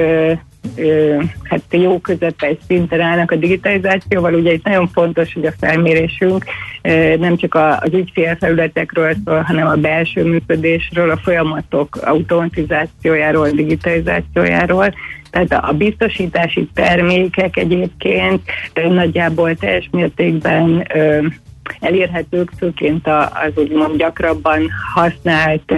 S5: hát jó közepes szinten állnak a digitalizációval. Ugye itt nagyon fontos, hogy a felmérésünk nem csak az ügyfélfelületekről szól, hanem a belső működésről, a folyamatok automatizációjáról, digitalizációjáról. Tehát a biztosítási termékek egyébként nagyjából teljes mértékben elérhetők, főként az úgymond gyakrabban használt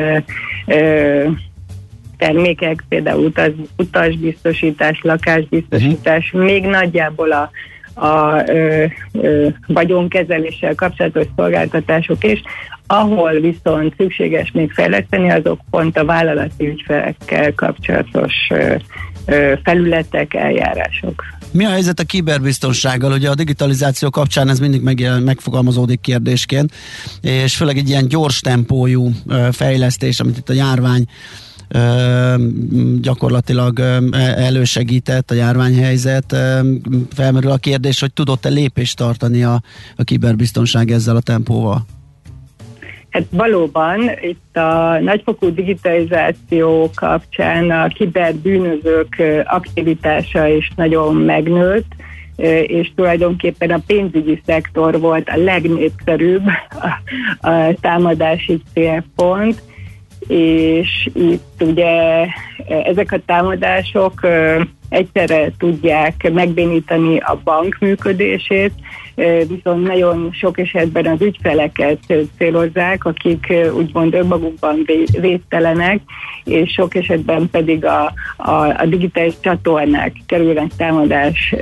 S5: termékek, például utaz, utasbiztosítás, lakásbiztosítás, uh-huh. még nagyjából a, a ö, ö, vagyonkezeléssel kapcsolatos szolgáltatások is, ahol viszont szükséges még fejleszteni, azok pont a vállalati ügyfelekkel kapcsolatos ö, ö, felületek, eljárások.
S3: Mi a helyzet a kiberbiztonsággal? Ugye a digitalizáció kapcsán ez mindig meg, megfogalmazódik kérdésként, és főleg egy ilyen gyors tempójú fejlesztés, amit itt a járvány gyakorlatilag elősegített a járványhelyzet. Felmerül a kérdés, hogy tudott-e lépést tartani a, a kiberbiztonság ezzel a tempóval?
S5: Hát valóban itt a nagyfokú digitalizáció kapcsán a kiberbűnözők aktivitása is nagyon megnőtt, és tulajdonképpen a pénzügyi szektor volt a legnépszerűbb a támadási célpont és itt ugye ezek a támadások egyszerre tudják megbénítani a bank működését, viszont nagyon sok esetben az ügyfeleket célozzák, akik úgymond önmagukban védtelenek, és sok esetben pedig a, a, a digitális csatornák kerülnek támadás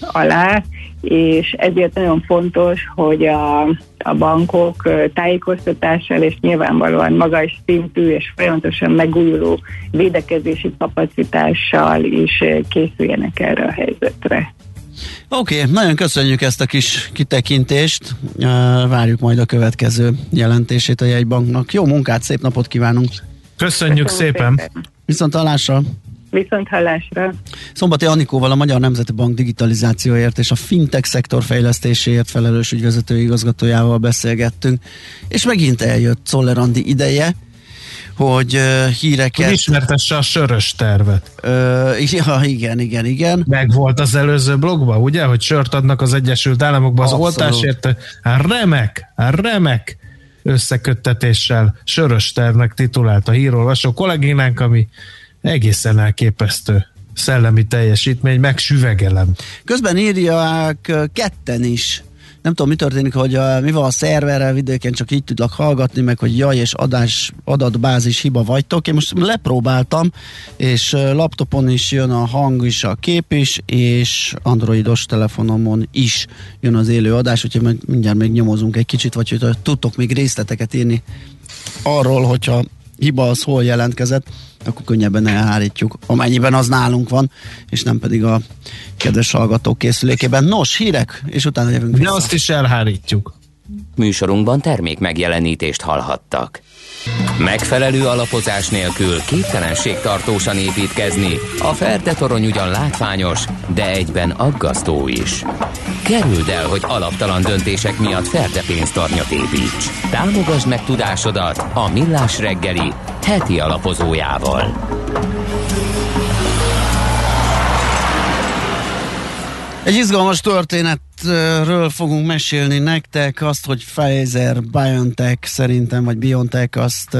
S5: alá, és ezért nagyon fontos, hogy a, a bankok tájékoztatással és nyilvánvalóan magas szintű és folyamatosan megújuló védekezési kapacitással is készüljenek erre a helyzetre.
S3: Oké, okay, nagyon köszönjük ezt a kis kitekintést. Várjuk majd a következő jelentését a jegybanknak. Jó munkát, szép napot kívánunk!
S4: Köszönjük Köszönjük szépen! szépen.
S3: Viszont hallásra!
S5: Viszont hallásra.
S3: Szombati Anikóval a Magyar Nemzeti Bank digitalizációért és a fintech szektor fejlesztéséért felelős ügyvezető igazgatójával beszélgettünk, és megint eljött Czoller Andi ideje, hogy uh, híreket... Hogy
S4: ismertesse a sörös tervet.
S3: Uh, ja, igen, igen, igen.
S4: Meg volt az előző blogban, ugye, hogy sört adnak az Egyesült Államokban az Abszolút. oltásért. Remek, remek összeköttetéssel sörös tervnek titulált a hírolvasó kollégénánk, ami egészen elképesztő szellemi teljesítmény, meg süvegelem.
S3: Közben írják ketten is nem tudom, mi történik, hogy a, mi van a szerverrel vidéken, csak így tudlak hallgatni, meg hogy jaj, és adás, adatbázis hiba vagytok. Én most lepróbáltam, és laptopon is jön a hang is, a kép is, és androidos telefonomon is jön az élő adás, úgyhogy meg, mindjárt még nyomozunk egy kicsit, vagy hogy tudtok még részleteket írni arról, hogyha hiba az hol jelentkezett, akkor könnyebben elhárítjuk, amennyiben az nálunk van, és nem pedig a kedves hallgatók készülékében. Nos, hírek, és utána jövünk
S4: vissza. De azt is elhárítjuk.
S1: Műsorunkban termék megjelenítést hallhattak. Megfelelő alapozás nélkül képtelenség tartósan építkezni. A Ferde torony ugyan látványos, de egyben aggasztó is. Kerüld el, hogy alaptalan döntések miatt Ferde pénztarnyat építs. Támogasd meg tudásodat a Millás reggeli heti alapozójával.
S3: Egy izgalmas történetről fogunk mesélni nektek, azt, hogy Pfizer, BioNTech szerintem, vagy BioNTech, azt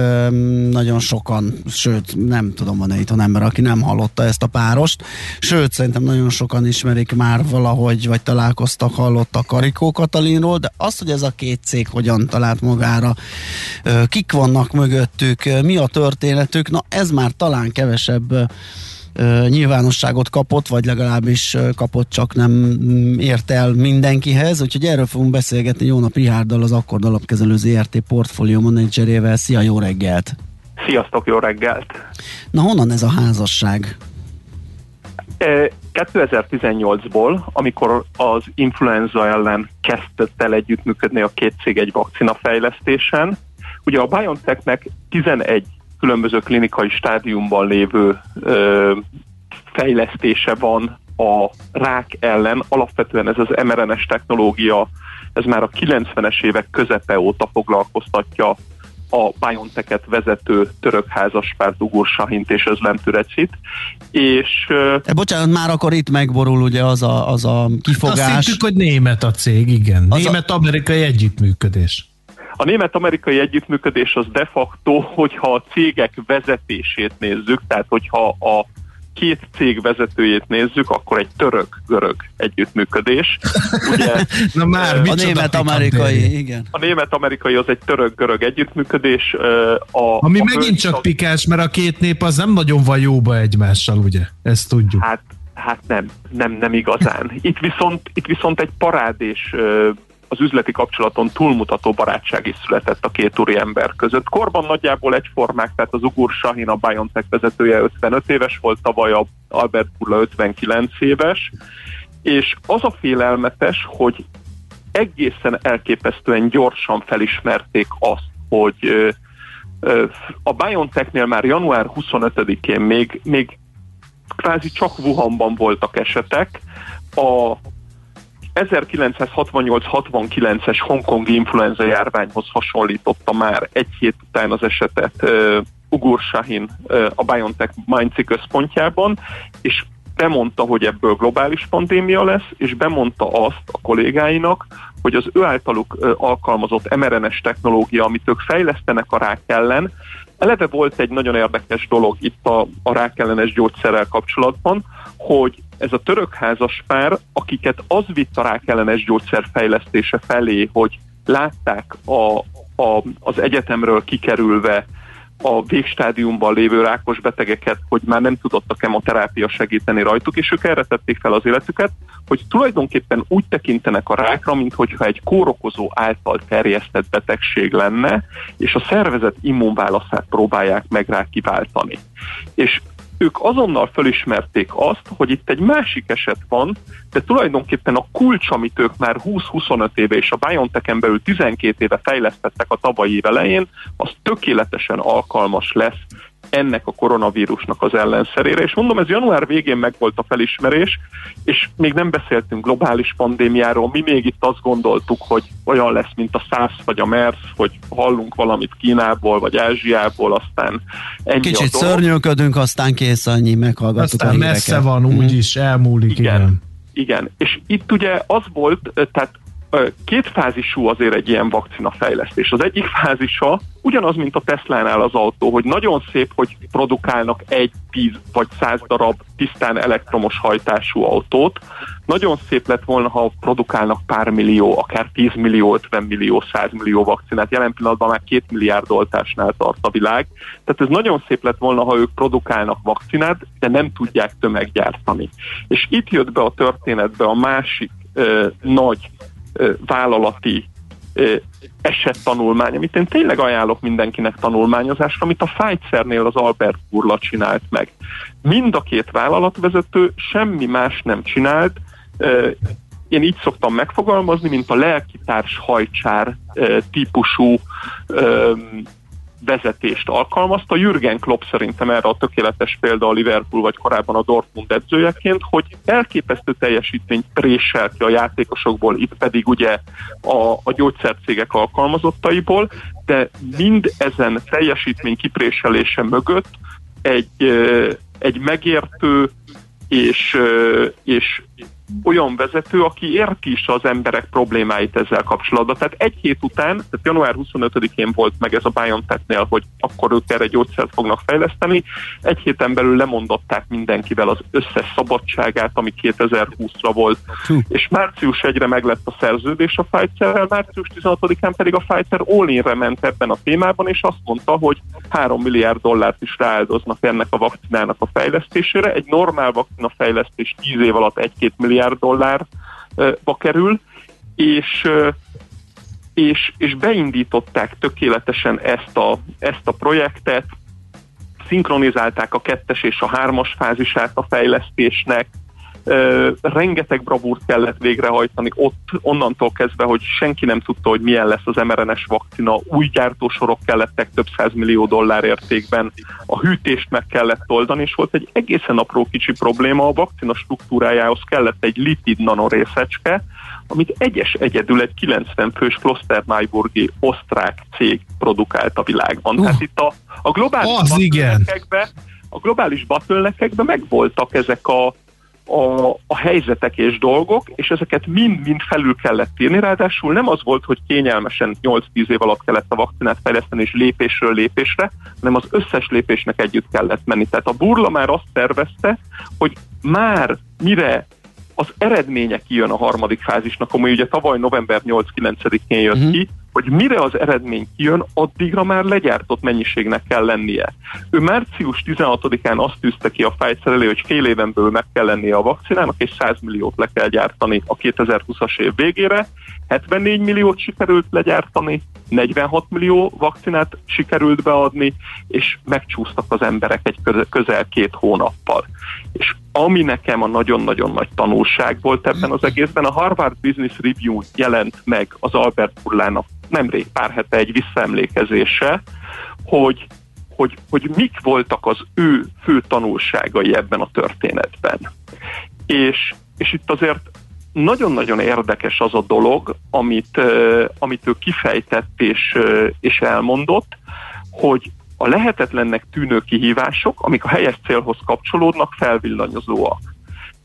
S3: nagyon sokan, sőt, nem tudom, van-e itt ember, aki nem hallotta ezt a párost, sőt, szerintem nagyon sokan ismerik már valahogy, vagy találkoztak, hallottak Karikó Katalinról, de azt, hogy ez a két cég hogyan talált magára, kik vannak mögöttük, mi a történetük, na ez már talán kevesebb nyilvánosságot kapott, vagy legalábbis kapott, csak nem mm, ért el mindenkihez, úgyhogy erről fogunk beszélgetni Jónap Rihárdal, az Akkord Alapkezelő ZRT portfólió menedzserével. Szia, jó reggelt!
S6: Sziasztok, jó reggelt!
S3: Na honnan ez a házasság?
S6: 2018-ból, amikor az influenza ellen kezdett el együttműködni a két cég egy vakcina fejlesztésen, ugye a BioNTechnek 11 különböző klinikai stádiumban lévő ö, fejlesztése van a rák ellen. Alapvetően ez az mRNS technológia, ez már a 90-es évek közepe óta foglalkoztatja a BioNTech-et vezető török házaspárt Ugur Sahint és Özlem Türecit, és...
S3: E, bocsánat, már akkor itt megborul ugye az a, az a kifogás.
S4: Azt hittük, hogy német a cég, igen. Német-amerikai együttműködés.
S6: A német-amerikai együttműködés az de facto, hogyha a cégek vezetését nézzük, tehát hogyha a két cég vezetőjét nézzük, akkor egy török-görög együttműködés.
S4: Ugye, Na már, a
S3: német-amerikai, igen.
S6: A német-amerikai az egy török-görög együttműködés.
S4: A, Ami a megint csak a... pikás, mert a két nép az nem nagyon van jóba egymással, ugye? Ezt tudjuk.
S6: Hát Hát nem, nem, nem igazán. Itt viszont, itt viszont egy parádés az üzleti kapcsolaton túlmutató barátság is született a két úri ember között. Korban nagyjából egyformák, tehát az Ugur Sahin, a BioNTech vezetője 55 éves volt, tavaly a Albert Burla 59 éves, és az a félelmetes, hogy egészen elképesztően gyorsan felismerték azt, hogy a BioNTechnél már január 25-én még, még kvázi csak Wuhanban voltak esetek, a 1968-69-es hongkongi influenza járványhoz hasonlította már egy hét után az esetet uh, Ugur Shahin uh, a BioNTech Mainz központjában, és bemondta, hogy ebből globális pandémia lesz, és bemondta azt a kollégáinak, hogy az ő általuk alkalmazott mRNS technológia, amit ők fejlesztenek a rák ellen, eleve volt egy nagyon érdekes dolog itt a, a rákellenes gyógyszerrel kapcsolatban, hogy ez a török házas pár, akiket az vitt a rákellenes gyógyszer fejlesztése felé, hogy látták a, a, az egyetemről kikerülve a végstádiumban lévő rákos betegeket, hogy már nem tudott a kemoterápia segíteni rajtuk, és ők erre tették fel az életüket, hogy tulajdonképpen úgy tekintenek a rákra, mintha egy kórokozó által terjesztett betegség lenne, és a szervezet immunválaszát próbálják meg rá kiváltani. És ők azonnal felismerték azt, hogy itt egy másik eset van, de tulajdonképpen a kulcs, amit ők már 20-25 éve és a BioNTech-en belül 12 éve fejlesztettek a tavalyi év elején, az tökéletesen alkalmas lesz ennek a koronavírusnak az ellenszerére. És mondom, ez január végén meg volt a felismerés, és még nem beszéltünk globális pandémiáról. Mi még itt azt gondoltuk, hogy olyan lesz, mint a SARS vagy a MERS, hogy hallunk valamit Kínából vagy Ázsiából, aztán ennyi
S3: Kicsit szörnyűködünk, aztán kész annyi, meghallgattuk
S4: aztán a híreket. messze van, úgyis mm. elmúlik.
S6: Igen. igen. Igen, és itt ugye az volt, tehát két fázisú azért egy ilyen vakcina fejlesztés. Az egyik fázisa ugyanaz, mint a Tesla-nál az autó, hogy nagyon szép, hogy produkálnak egy, tíz vagy száz darab tisztán elektromos hajtású autót. Nagyon szép lett volna, ha produkálnak pár millió, akár 10 millió, 50 millió, 100 millió vakcinát. Jelen pillanatban már két milliárd oltásnál tart a világ. Tehát ez nagyon szép lett volna, ha ők produkálnak vakcinát, de nem tudják tömeggyártani. És itt jött be a történetbe a másik ö, nagy vállalati esettanulmány, amit én tényleg ajánlok mindenkinek tanulmányozásra, amit a Pfizer-nél az Albert Burla csinált meg. Mind a két vállalatvezető semmi más nem csinált, én így szoktam megfogalmazni, mint a lelkitárs hajcsár típusú vezetést alkalmazta. Jürgen Klopp szerintem erre a tökéletes példa a Liverpool vagy korábban a Dortmund edzőjeként, hogy elképesztő teljesítményt présel ki a játékosokból, itt pedig ugye a, a gyógyszercégek alkalmazottaiból, de mind ezen teljesítmény kipréselése mögött egy, egy megértő és, és olyan vezető, aki érti is az emberek problémáit ezzel kapcsolatban. Tehát egy hét után, tehát január 25-én volt meg ez a BioNTech-nél, hogy akkor ők erre gyógyszert fognak fejleszteni. Egy héten belül lemondották mindenkivel az összes szabadságát, ami 2020-ra volt. Hú. És március 1-re meg lett a szerződés a Pfizer-rel, március 16-án pedig a Pfizer all ment ebben a témában, és azt mondta, hogy 3 milliárd dollárt is rááldoznak ennek a vakcinának a fejlesztésére. Egy normál vakcina fejlesztés 10 év alatt 1-2 milliárd milliárd dollárba kerül, és, és, és beindították tökéletesen ezt a, ezt a projektet, szinkronizálták a kettes és a hármas fázisát a fejlesztésnek, rengeteg bravúrt kellett végrehajtani ott, onnantól kezdve, hogy senki nem tudta, hogy milyen lesz az mRNS vakcina, új gyártósorok kellettek több millió dollár értékben, a hűtést meg kellett oldani, és volt egy egészen apró kicsi probléma, a vakcina struktúrájához kellett egy lipid nanorészecske, amit egyes egyedül egy 90 fős Klostermaiburgi osztrák cég produkált a világban. Uh, Tehát itt a, a globális
S4: az igen.
S6: a globális bottleneckekben megvoltak ezek a a, a helyzetek és dolgok, és ezeket mind-mind felül kellett írni, ráadásul nem az volt, hogy kényelmesen 8-10 év alatt kellett a vakcinát fejleszteni, és lépésről lépésre, hanem az összes lépésnek együtt kellett menni. Tehát a burla már azt tervezte, hogy már mire az eredménye kijön a harmadik fázisnak, ami ugye tavaly november 8-9-én jött uh-huh. ki, hogy mire az eredmény kijön, addigra már legyártott mennyiségnek kell lennie. Ő március 16-án azt tűzte ki a Pfizer elé, hogy fél éven belül meg kell lennie a vakcinának, és 100 milliót le kell gyártani a 2020-as év végére. 74 milliót sikerült legyártani, 46 millió vakcinát sikerült beadni, és megcsúsztak az emberek egy közel két hónappal. És ami nekem a nagyon-nagyon nagy tanulság volt ebben az egészben, a Harvard Business Review jelent meg az Albert Burlának nemrég pár hete egy visszaemlékezése, hogy, hogy, hogy mik voltak az ő fő tanulságai ebben a történetben. És, és itt azért nagyon-nagyon érdekes az a dolog, amit, amit ő kifejtett és, és elmondott, hogy a lehetetlennek tűnő kihívások, amik a helyes célhoz kapcsolódnak, felvillanyozóak.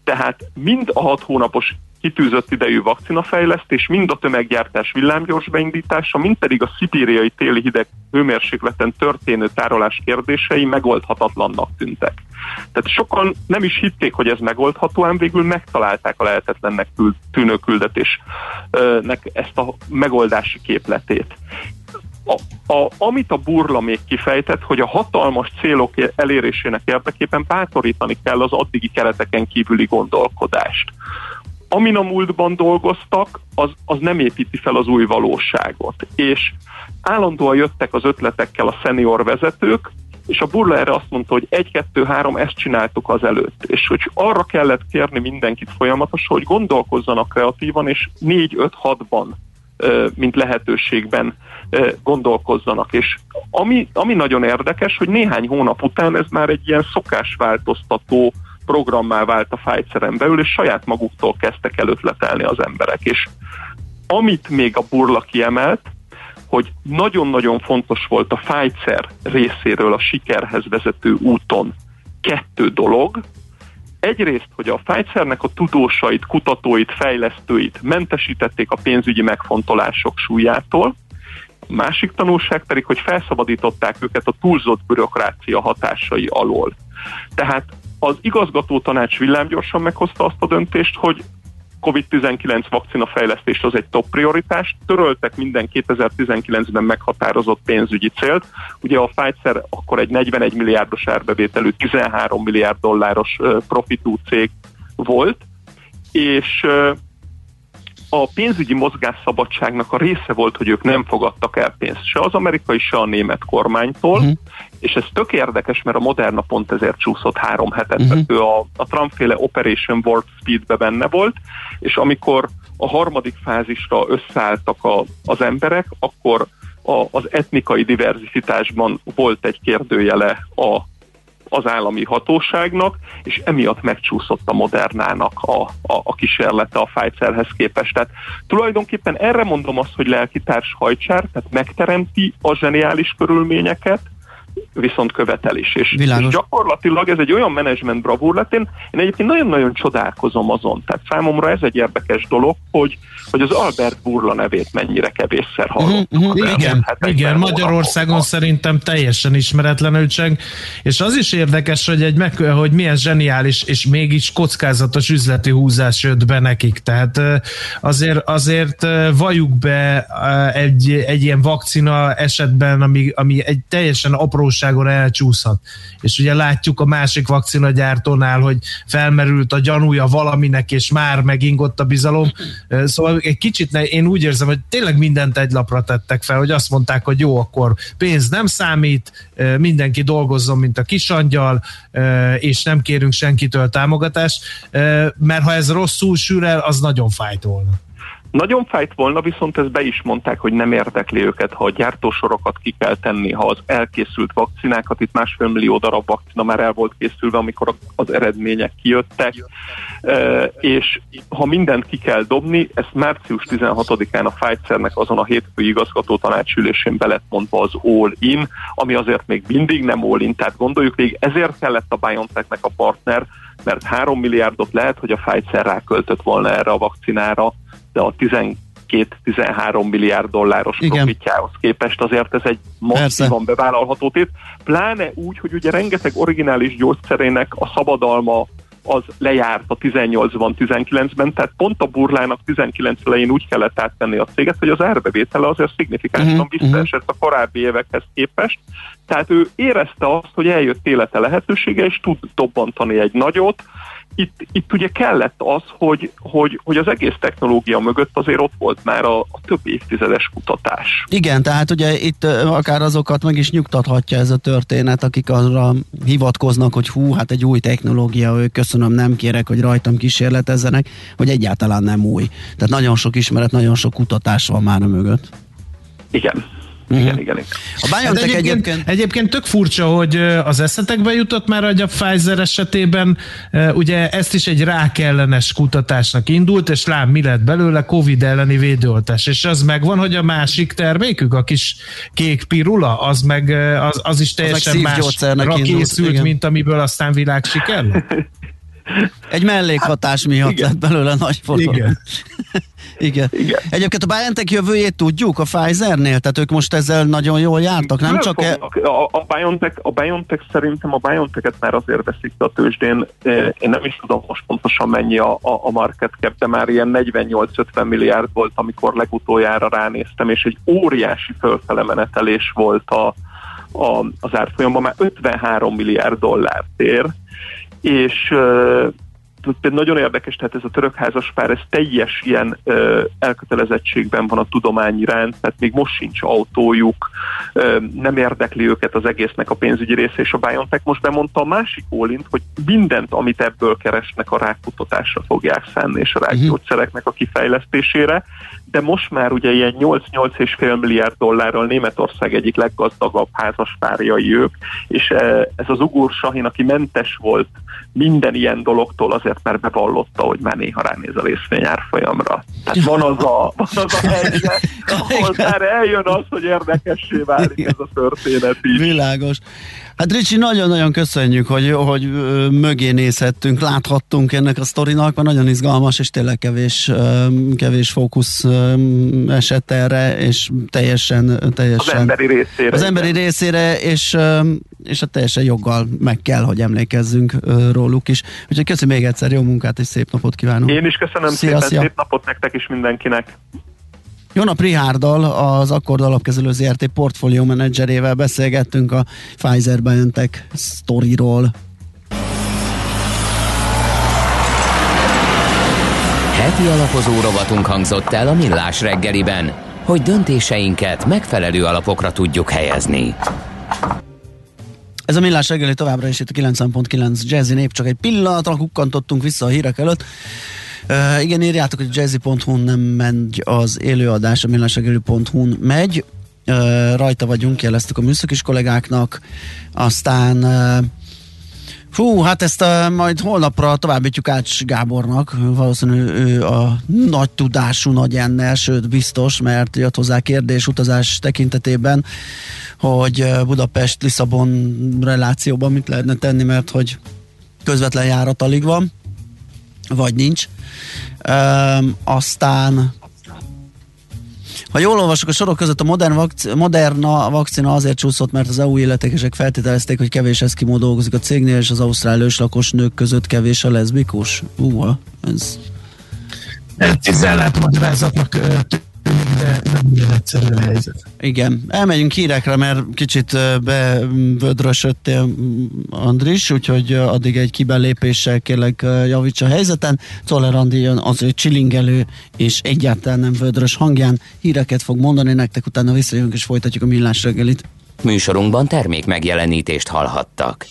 S6: Tehát mind a hat hónapos kitűzött idejű vakcinafejlesztés, mind a tömeggyártás villámgyors beindítása, mind pedig a szibériai téli hideg hőmérsékleten történő tárolás kérdései megoldhatatlannak tűntek. Tehát sokan nem is hitték, hogy ez megoldható, ám végül megtalálták a lehetetlennek tűnő küldetésnek ezt a megoldási képletét. A, a, amit a burla még kifejtett, hogy a hatalmas célok elérésének érdekében bátorítani kell az addigi kereteken kívüli gondolkodást amin a múltban dolgoztak, az, az nem építi fel az új valóságot. És állandóan jöttek az ötletekkel a senior vezetők, és a burla erre azt mondta, hogy egy, kettő, három, ezt csináltuk az előtt. És hogy arra kellett kérni mindenkit folyamatosan, hogy gondolkozzanak kreatívan, és négy, öt, hatban mint lehetőségben gondolkozzanak. És ami, ami nagyon érdekes, hogy néhány hónap után ez már egy ilyen szokásváltoztató programmá vált a Pfizeren belül, és saját maguktól kezdtek el az emberek. És amit még a burla kiemelt, hogy nagyon-nagyon fontos volt a Pfizer részéről a sikerhez vezető úton kettő dolog. Egyrészt, hogy a Pfizernek a tudósait, kutatóit, fejlesztőit mentesítették a pénzügyi megfontolások súlyától, a másik tanulság pedig, hogy felszabadították őket a túlzott bürokrácia hatásai alól. Tehát az igazgató tanács villámgyorsan meghozta azt a döntést, hogy COVID-19 vakcina fejlesztés az egy top prioritás. Töröltek minden 2019-ben meghatározott pénzügyi célt. Ugye a Pfizer akkor egy 41 milliárdos árbevételű, 13 milliárd dolláros profitú cég volt, és a pénzügyi mozgásszabadságnak a része volt, hogy ők nem fogadtak el pénzt se az amerikai, se a német kormánytól, uh-huh. és ez tök érdekes, mert a Moderna pont ezért csúszott három hetet, uh-huh. mert ő a, a Trump-féle Operation Warp Speed-be benne volt, és amikor a harmadik fázisra összeálltak a, az emberek, akkor a, az etnikai diverzitásban volt egy kérdőjele a az állami hatóságnak, és emiatt megcsúszott a Modernának a, a, a kísérlete a Pfizerhez képest. Tehát tulajdonképpen erre mondom azt, hogy lelkitárs hajcsár, tehát megteremti a zseniális körülményeket, viszont követel is. És, és gyakorlatilag ez egy olyan menedzsment bravúr lett, én, én egyébként nagyon-nagyon csodálkozom azon. Tehát számomra ez egy érdekes dolog, hogy, hogy az Albert Burla nevét mennyire kevésszer hallottuk.
S4: Uh-huh, uh-huh, igen, igen Magyarországon szerintem teljesen ismeretlenül csak, és az is érdekes, hogy, egy meg, hogy milyen zseniális és mégis kockázatos üzleti húzás jött be nekik. Tehát azért, azért valljuk be egy, egy ilyen vakcina esetben, ami, ami egy teljesen apró hatékonyságon elcsúszhat. És ugye látjuk a másik vakcinagyártónál, hogy felmerült a gyanúja valaminek, és már megingott a bizalom. Szóval egy kicsit ne, én úgy érzem, hogy tényleg mindent egy lapra tettek fel, hogy azt mondták, hogy jó, akkor pénz nem számít, mindenki dolgozzon, mint a kisangyal, és nem kérünk senkitől támogatást, mert ha ez rosszul sül el, az nagyon fájt volna.
S6: Nagyon fájt volna, viszont ezt be is mondták, hogy nem érdekli őket, ha a gyártósorokat ki kell tenni, ha az elkészült vakcinákat, itt másfél millió darab vakcina már el volt készülve, amikor az eredmények kijöttek, és ha mindent ki kell dobni, ezt március 16-án a Pfizernek azon a hétfői igazgató tanácsülésén be lett mondva az all-in, ami azért még mindig nem all-in, tehát gondoljuk még ezért kellett a BioNTechnek a partner, mert 3 milliárdot lehet, hogy a Pfizer ráköltött volna erre a vakcinára, de a 12-13 milliárd dolláros Igen. profitjához képest azért ez egy masszívan bevállalható tét, pláne úgy, hogy ugye rengeteg originális gyógyszerének a szabadalma az lejárt a 18-ban, 19-ben, tehát pont a burlának 19 elején úgy kellett áttenni a céget, hogy az árbevétele azért szignifikánsan uh-huh, visszaesett a korábbi évekhez képest, tehát ő érezte azt, hogy eljött élete lehetősége, és tud dobbantani egy nagyot, itt, itt ugye kellett az, hogy, hogy, hogy az egész technológia mögött azért ott volt már a, a több évtizedes kutatás.
S3: Igen, tehát ugye itt akár azokat meg is nyugtathatja ez a történet, akik arra hivatkoznak, hogy hú, hát egy új technológia, ő köszönöm, nem kérek, hogy rajtam kísérletezzenek, hogy egyáltalán nem új. Tehát nagyon sok ismeret, nagyon sok kutatás van már a mögött.
S6: Igen. Uh-huh. Igen, igen, igen.
S4: A hát egyébként, egyébként... egyébként tök furcsa, hogy az eszetekbe jutott már, hogy a Pfizer esetében ugye ezt is egy rákellenes kutatásnak indult, és lám mi lett belőle, Covid elleni védőoltás. És az megvan, hogy a másik termékük, a kis kék pirula, az meg az, az is teljesen másra készült, indult, mint amiből aztán világ siker
S3: Egy mellékhatás miatt Igen. lett belőle nagy forgalom. Igen. Igen. Igen. Egyébként a BioNTech jövőjét tudjuk a Pfizernél? Tehát ők most ezzel nagyon jól jártak, nem, nem csak... E...
S6: A, a, BioNTech, a BioNTech szerintem a BioNTech-et már azért veszik a tőzsdén. Én nem is tudom most pontosan mennyi a, a, a market cap, de már ilyen 48-50 milliárd volt, amikor legutoljára ránéztem, és egy óriási fölfele menetelés volt a, a, az árfolyamban, már 53 milliárd dollár tér, és például nagyon érdekes, tehát ez a török házas pár, ez teljes ilyen ö, elkötelezettségben van a tudomány iránt, tehát még most sincs autójuk, ö, nem érdekli őket az egésznek a pénzügyi része, és a BioNTech most bemondta a másik ólint, hogy mindent, amit ebből keresnek a rákutatásra fogják szánni, és a mhm. rákgyógyszereknek a kifejlesztésére, de most már ugye ilyen 8-8,5 milliárd dollárral Németország egyik leggazdagabb házaspárjai ők, és ez az Ugur Sahin, aki mentes volt minden ilyen dologtól, azért már bevallotta, hogy már néha ránéz a részvény árfolyamra. Tehát van az a, van az a helyzet, ahol már eljön az, hogy érdekessé válik ez a történet is.
S3: Világos. Hát Ricsi, nagyon-nagyon köszönjük, hogy, hogy mögé nézhettünk, láthattunk ennek a sztorinak, mert nagyon izgalmas, és tényleg kevés, kevés fókusz esett erre, és teljesen, teljesen...
S6: Az emberi részére.
S3: Az emberi igen. részére, és, és a teljesen joggal meg kell, hogy emlékezzünk róluk is. Úgyhogy köszönöm még egyszer, jó munkát és szép napot kívánok.
S6: Én is köszönöm szia, szépen, szia. szép napot nektek is mindenkinek.
S3: Jónap Rihárdal, az Akkord alapkezelő ZRT portfólió menedzserével beszélgettünk a Pfizer-BioNTech sztoriról.
S1: Heti alapozó rovatunk hangzott el a Millás reggeliben, hogy döntéseinket megfelelő alapokra tudjuk helyezni.
S3: Ez a Millás reggeli továbbra is itt a 90.9 Jazzy nép, csak egy pillanatra kukkantottunk vissza a hírek előtt. Uh, igen, írjátok, hogy jazzy.hu nem megy az élőadás, a millásregeli.hu megy. Uh, rajta vagyunk, jeleztük a műszakis kollégáknak, aztán uh, Fú, hát ezt uh, majd holnapra továbbítjuk Ács Gábornak, valószínű ő a nagy tudású nagy ennel, sőt biztos, mert jött hozzá kérdés utazás tekintetében, hogy Budapest-Lisszabon relációban mit lehetne tenni, mert hogy közvetlen járat alig van vagy nincs. Um, aztán ha jól olvasok a sorok között, a modern vakc- Moderna vakcina azért csúszott, mert az EU illetékesek feltételezték, hogy kevés eszkimó dolgozik a cégnél, és az ausztrál őslakos nők között kevés a leszbikus. Uha, ez...
S4: Ez ellenmagyarázatnak de nem ilyen egyszerű a helyzet.
S3: Igen, elmegyünk hírekre, mert kicsit bevödrösödtél Andris, úgyhogy addig egy kibelépéssel kérlek javíts a helyzeten. Czoller Andi jön az ő csilingelő és egyáltalán nem vödrös hangján. Híreket fog mondani nektek, utána visszajövünk és folytatjuk a millás reggelit.
S1: Műsorunkban termék megjelenítést hallhattak.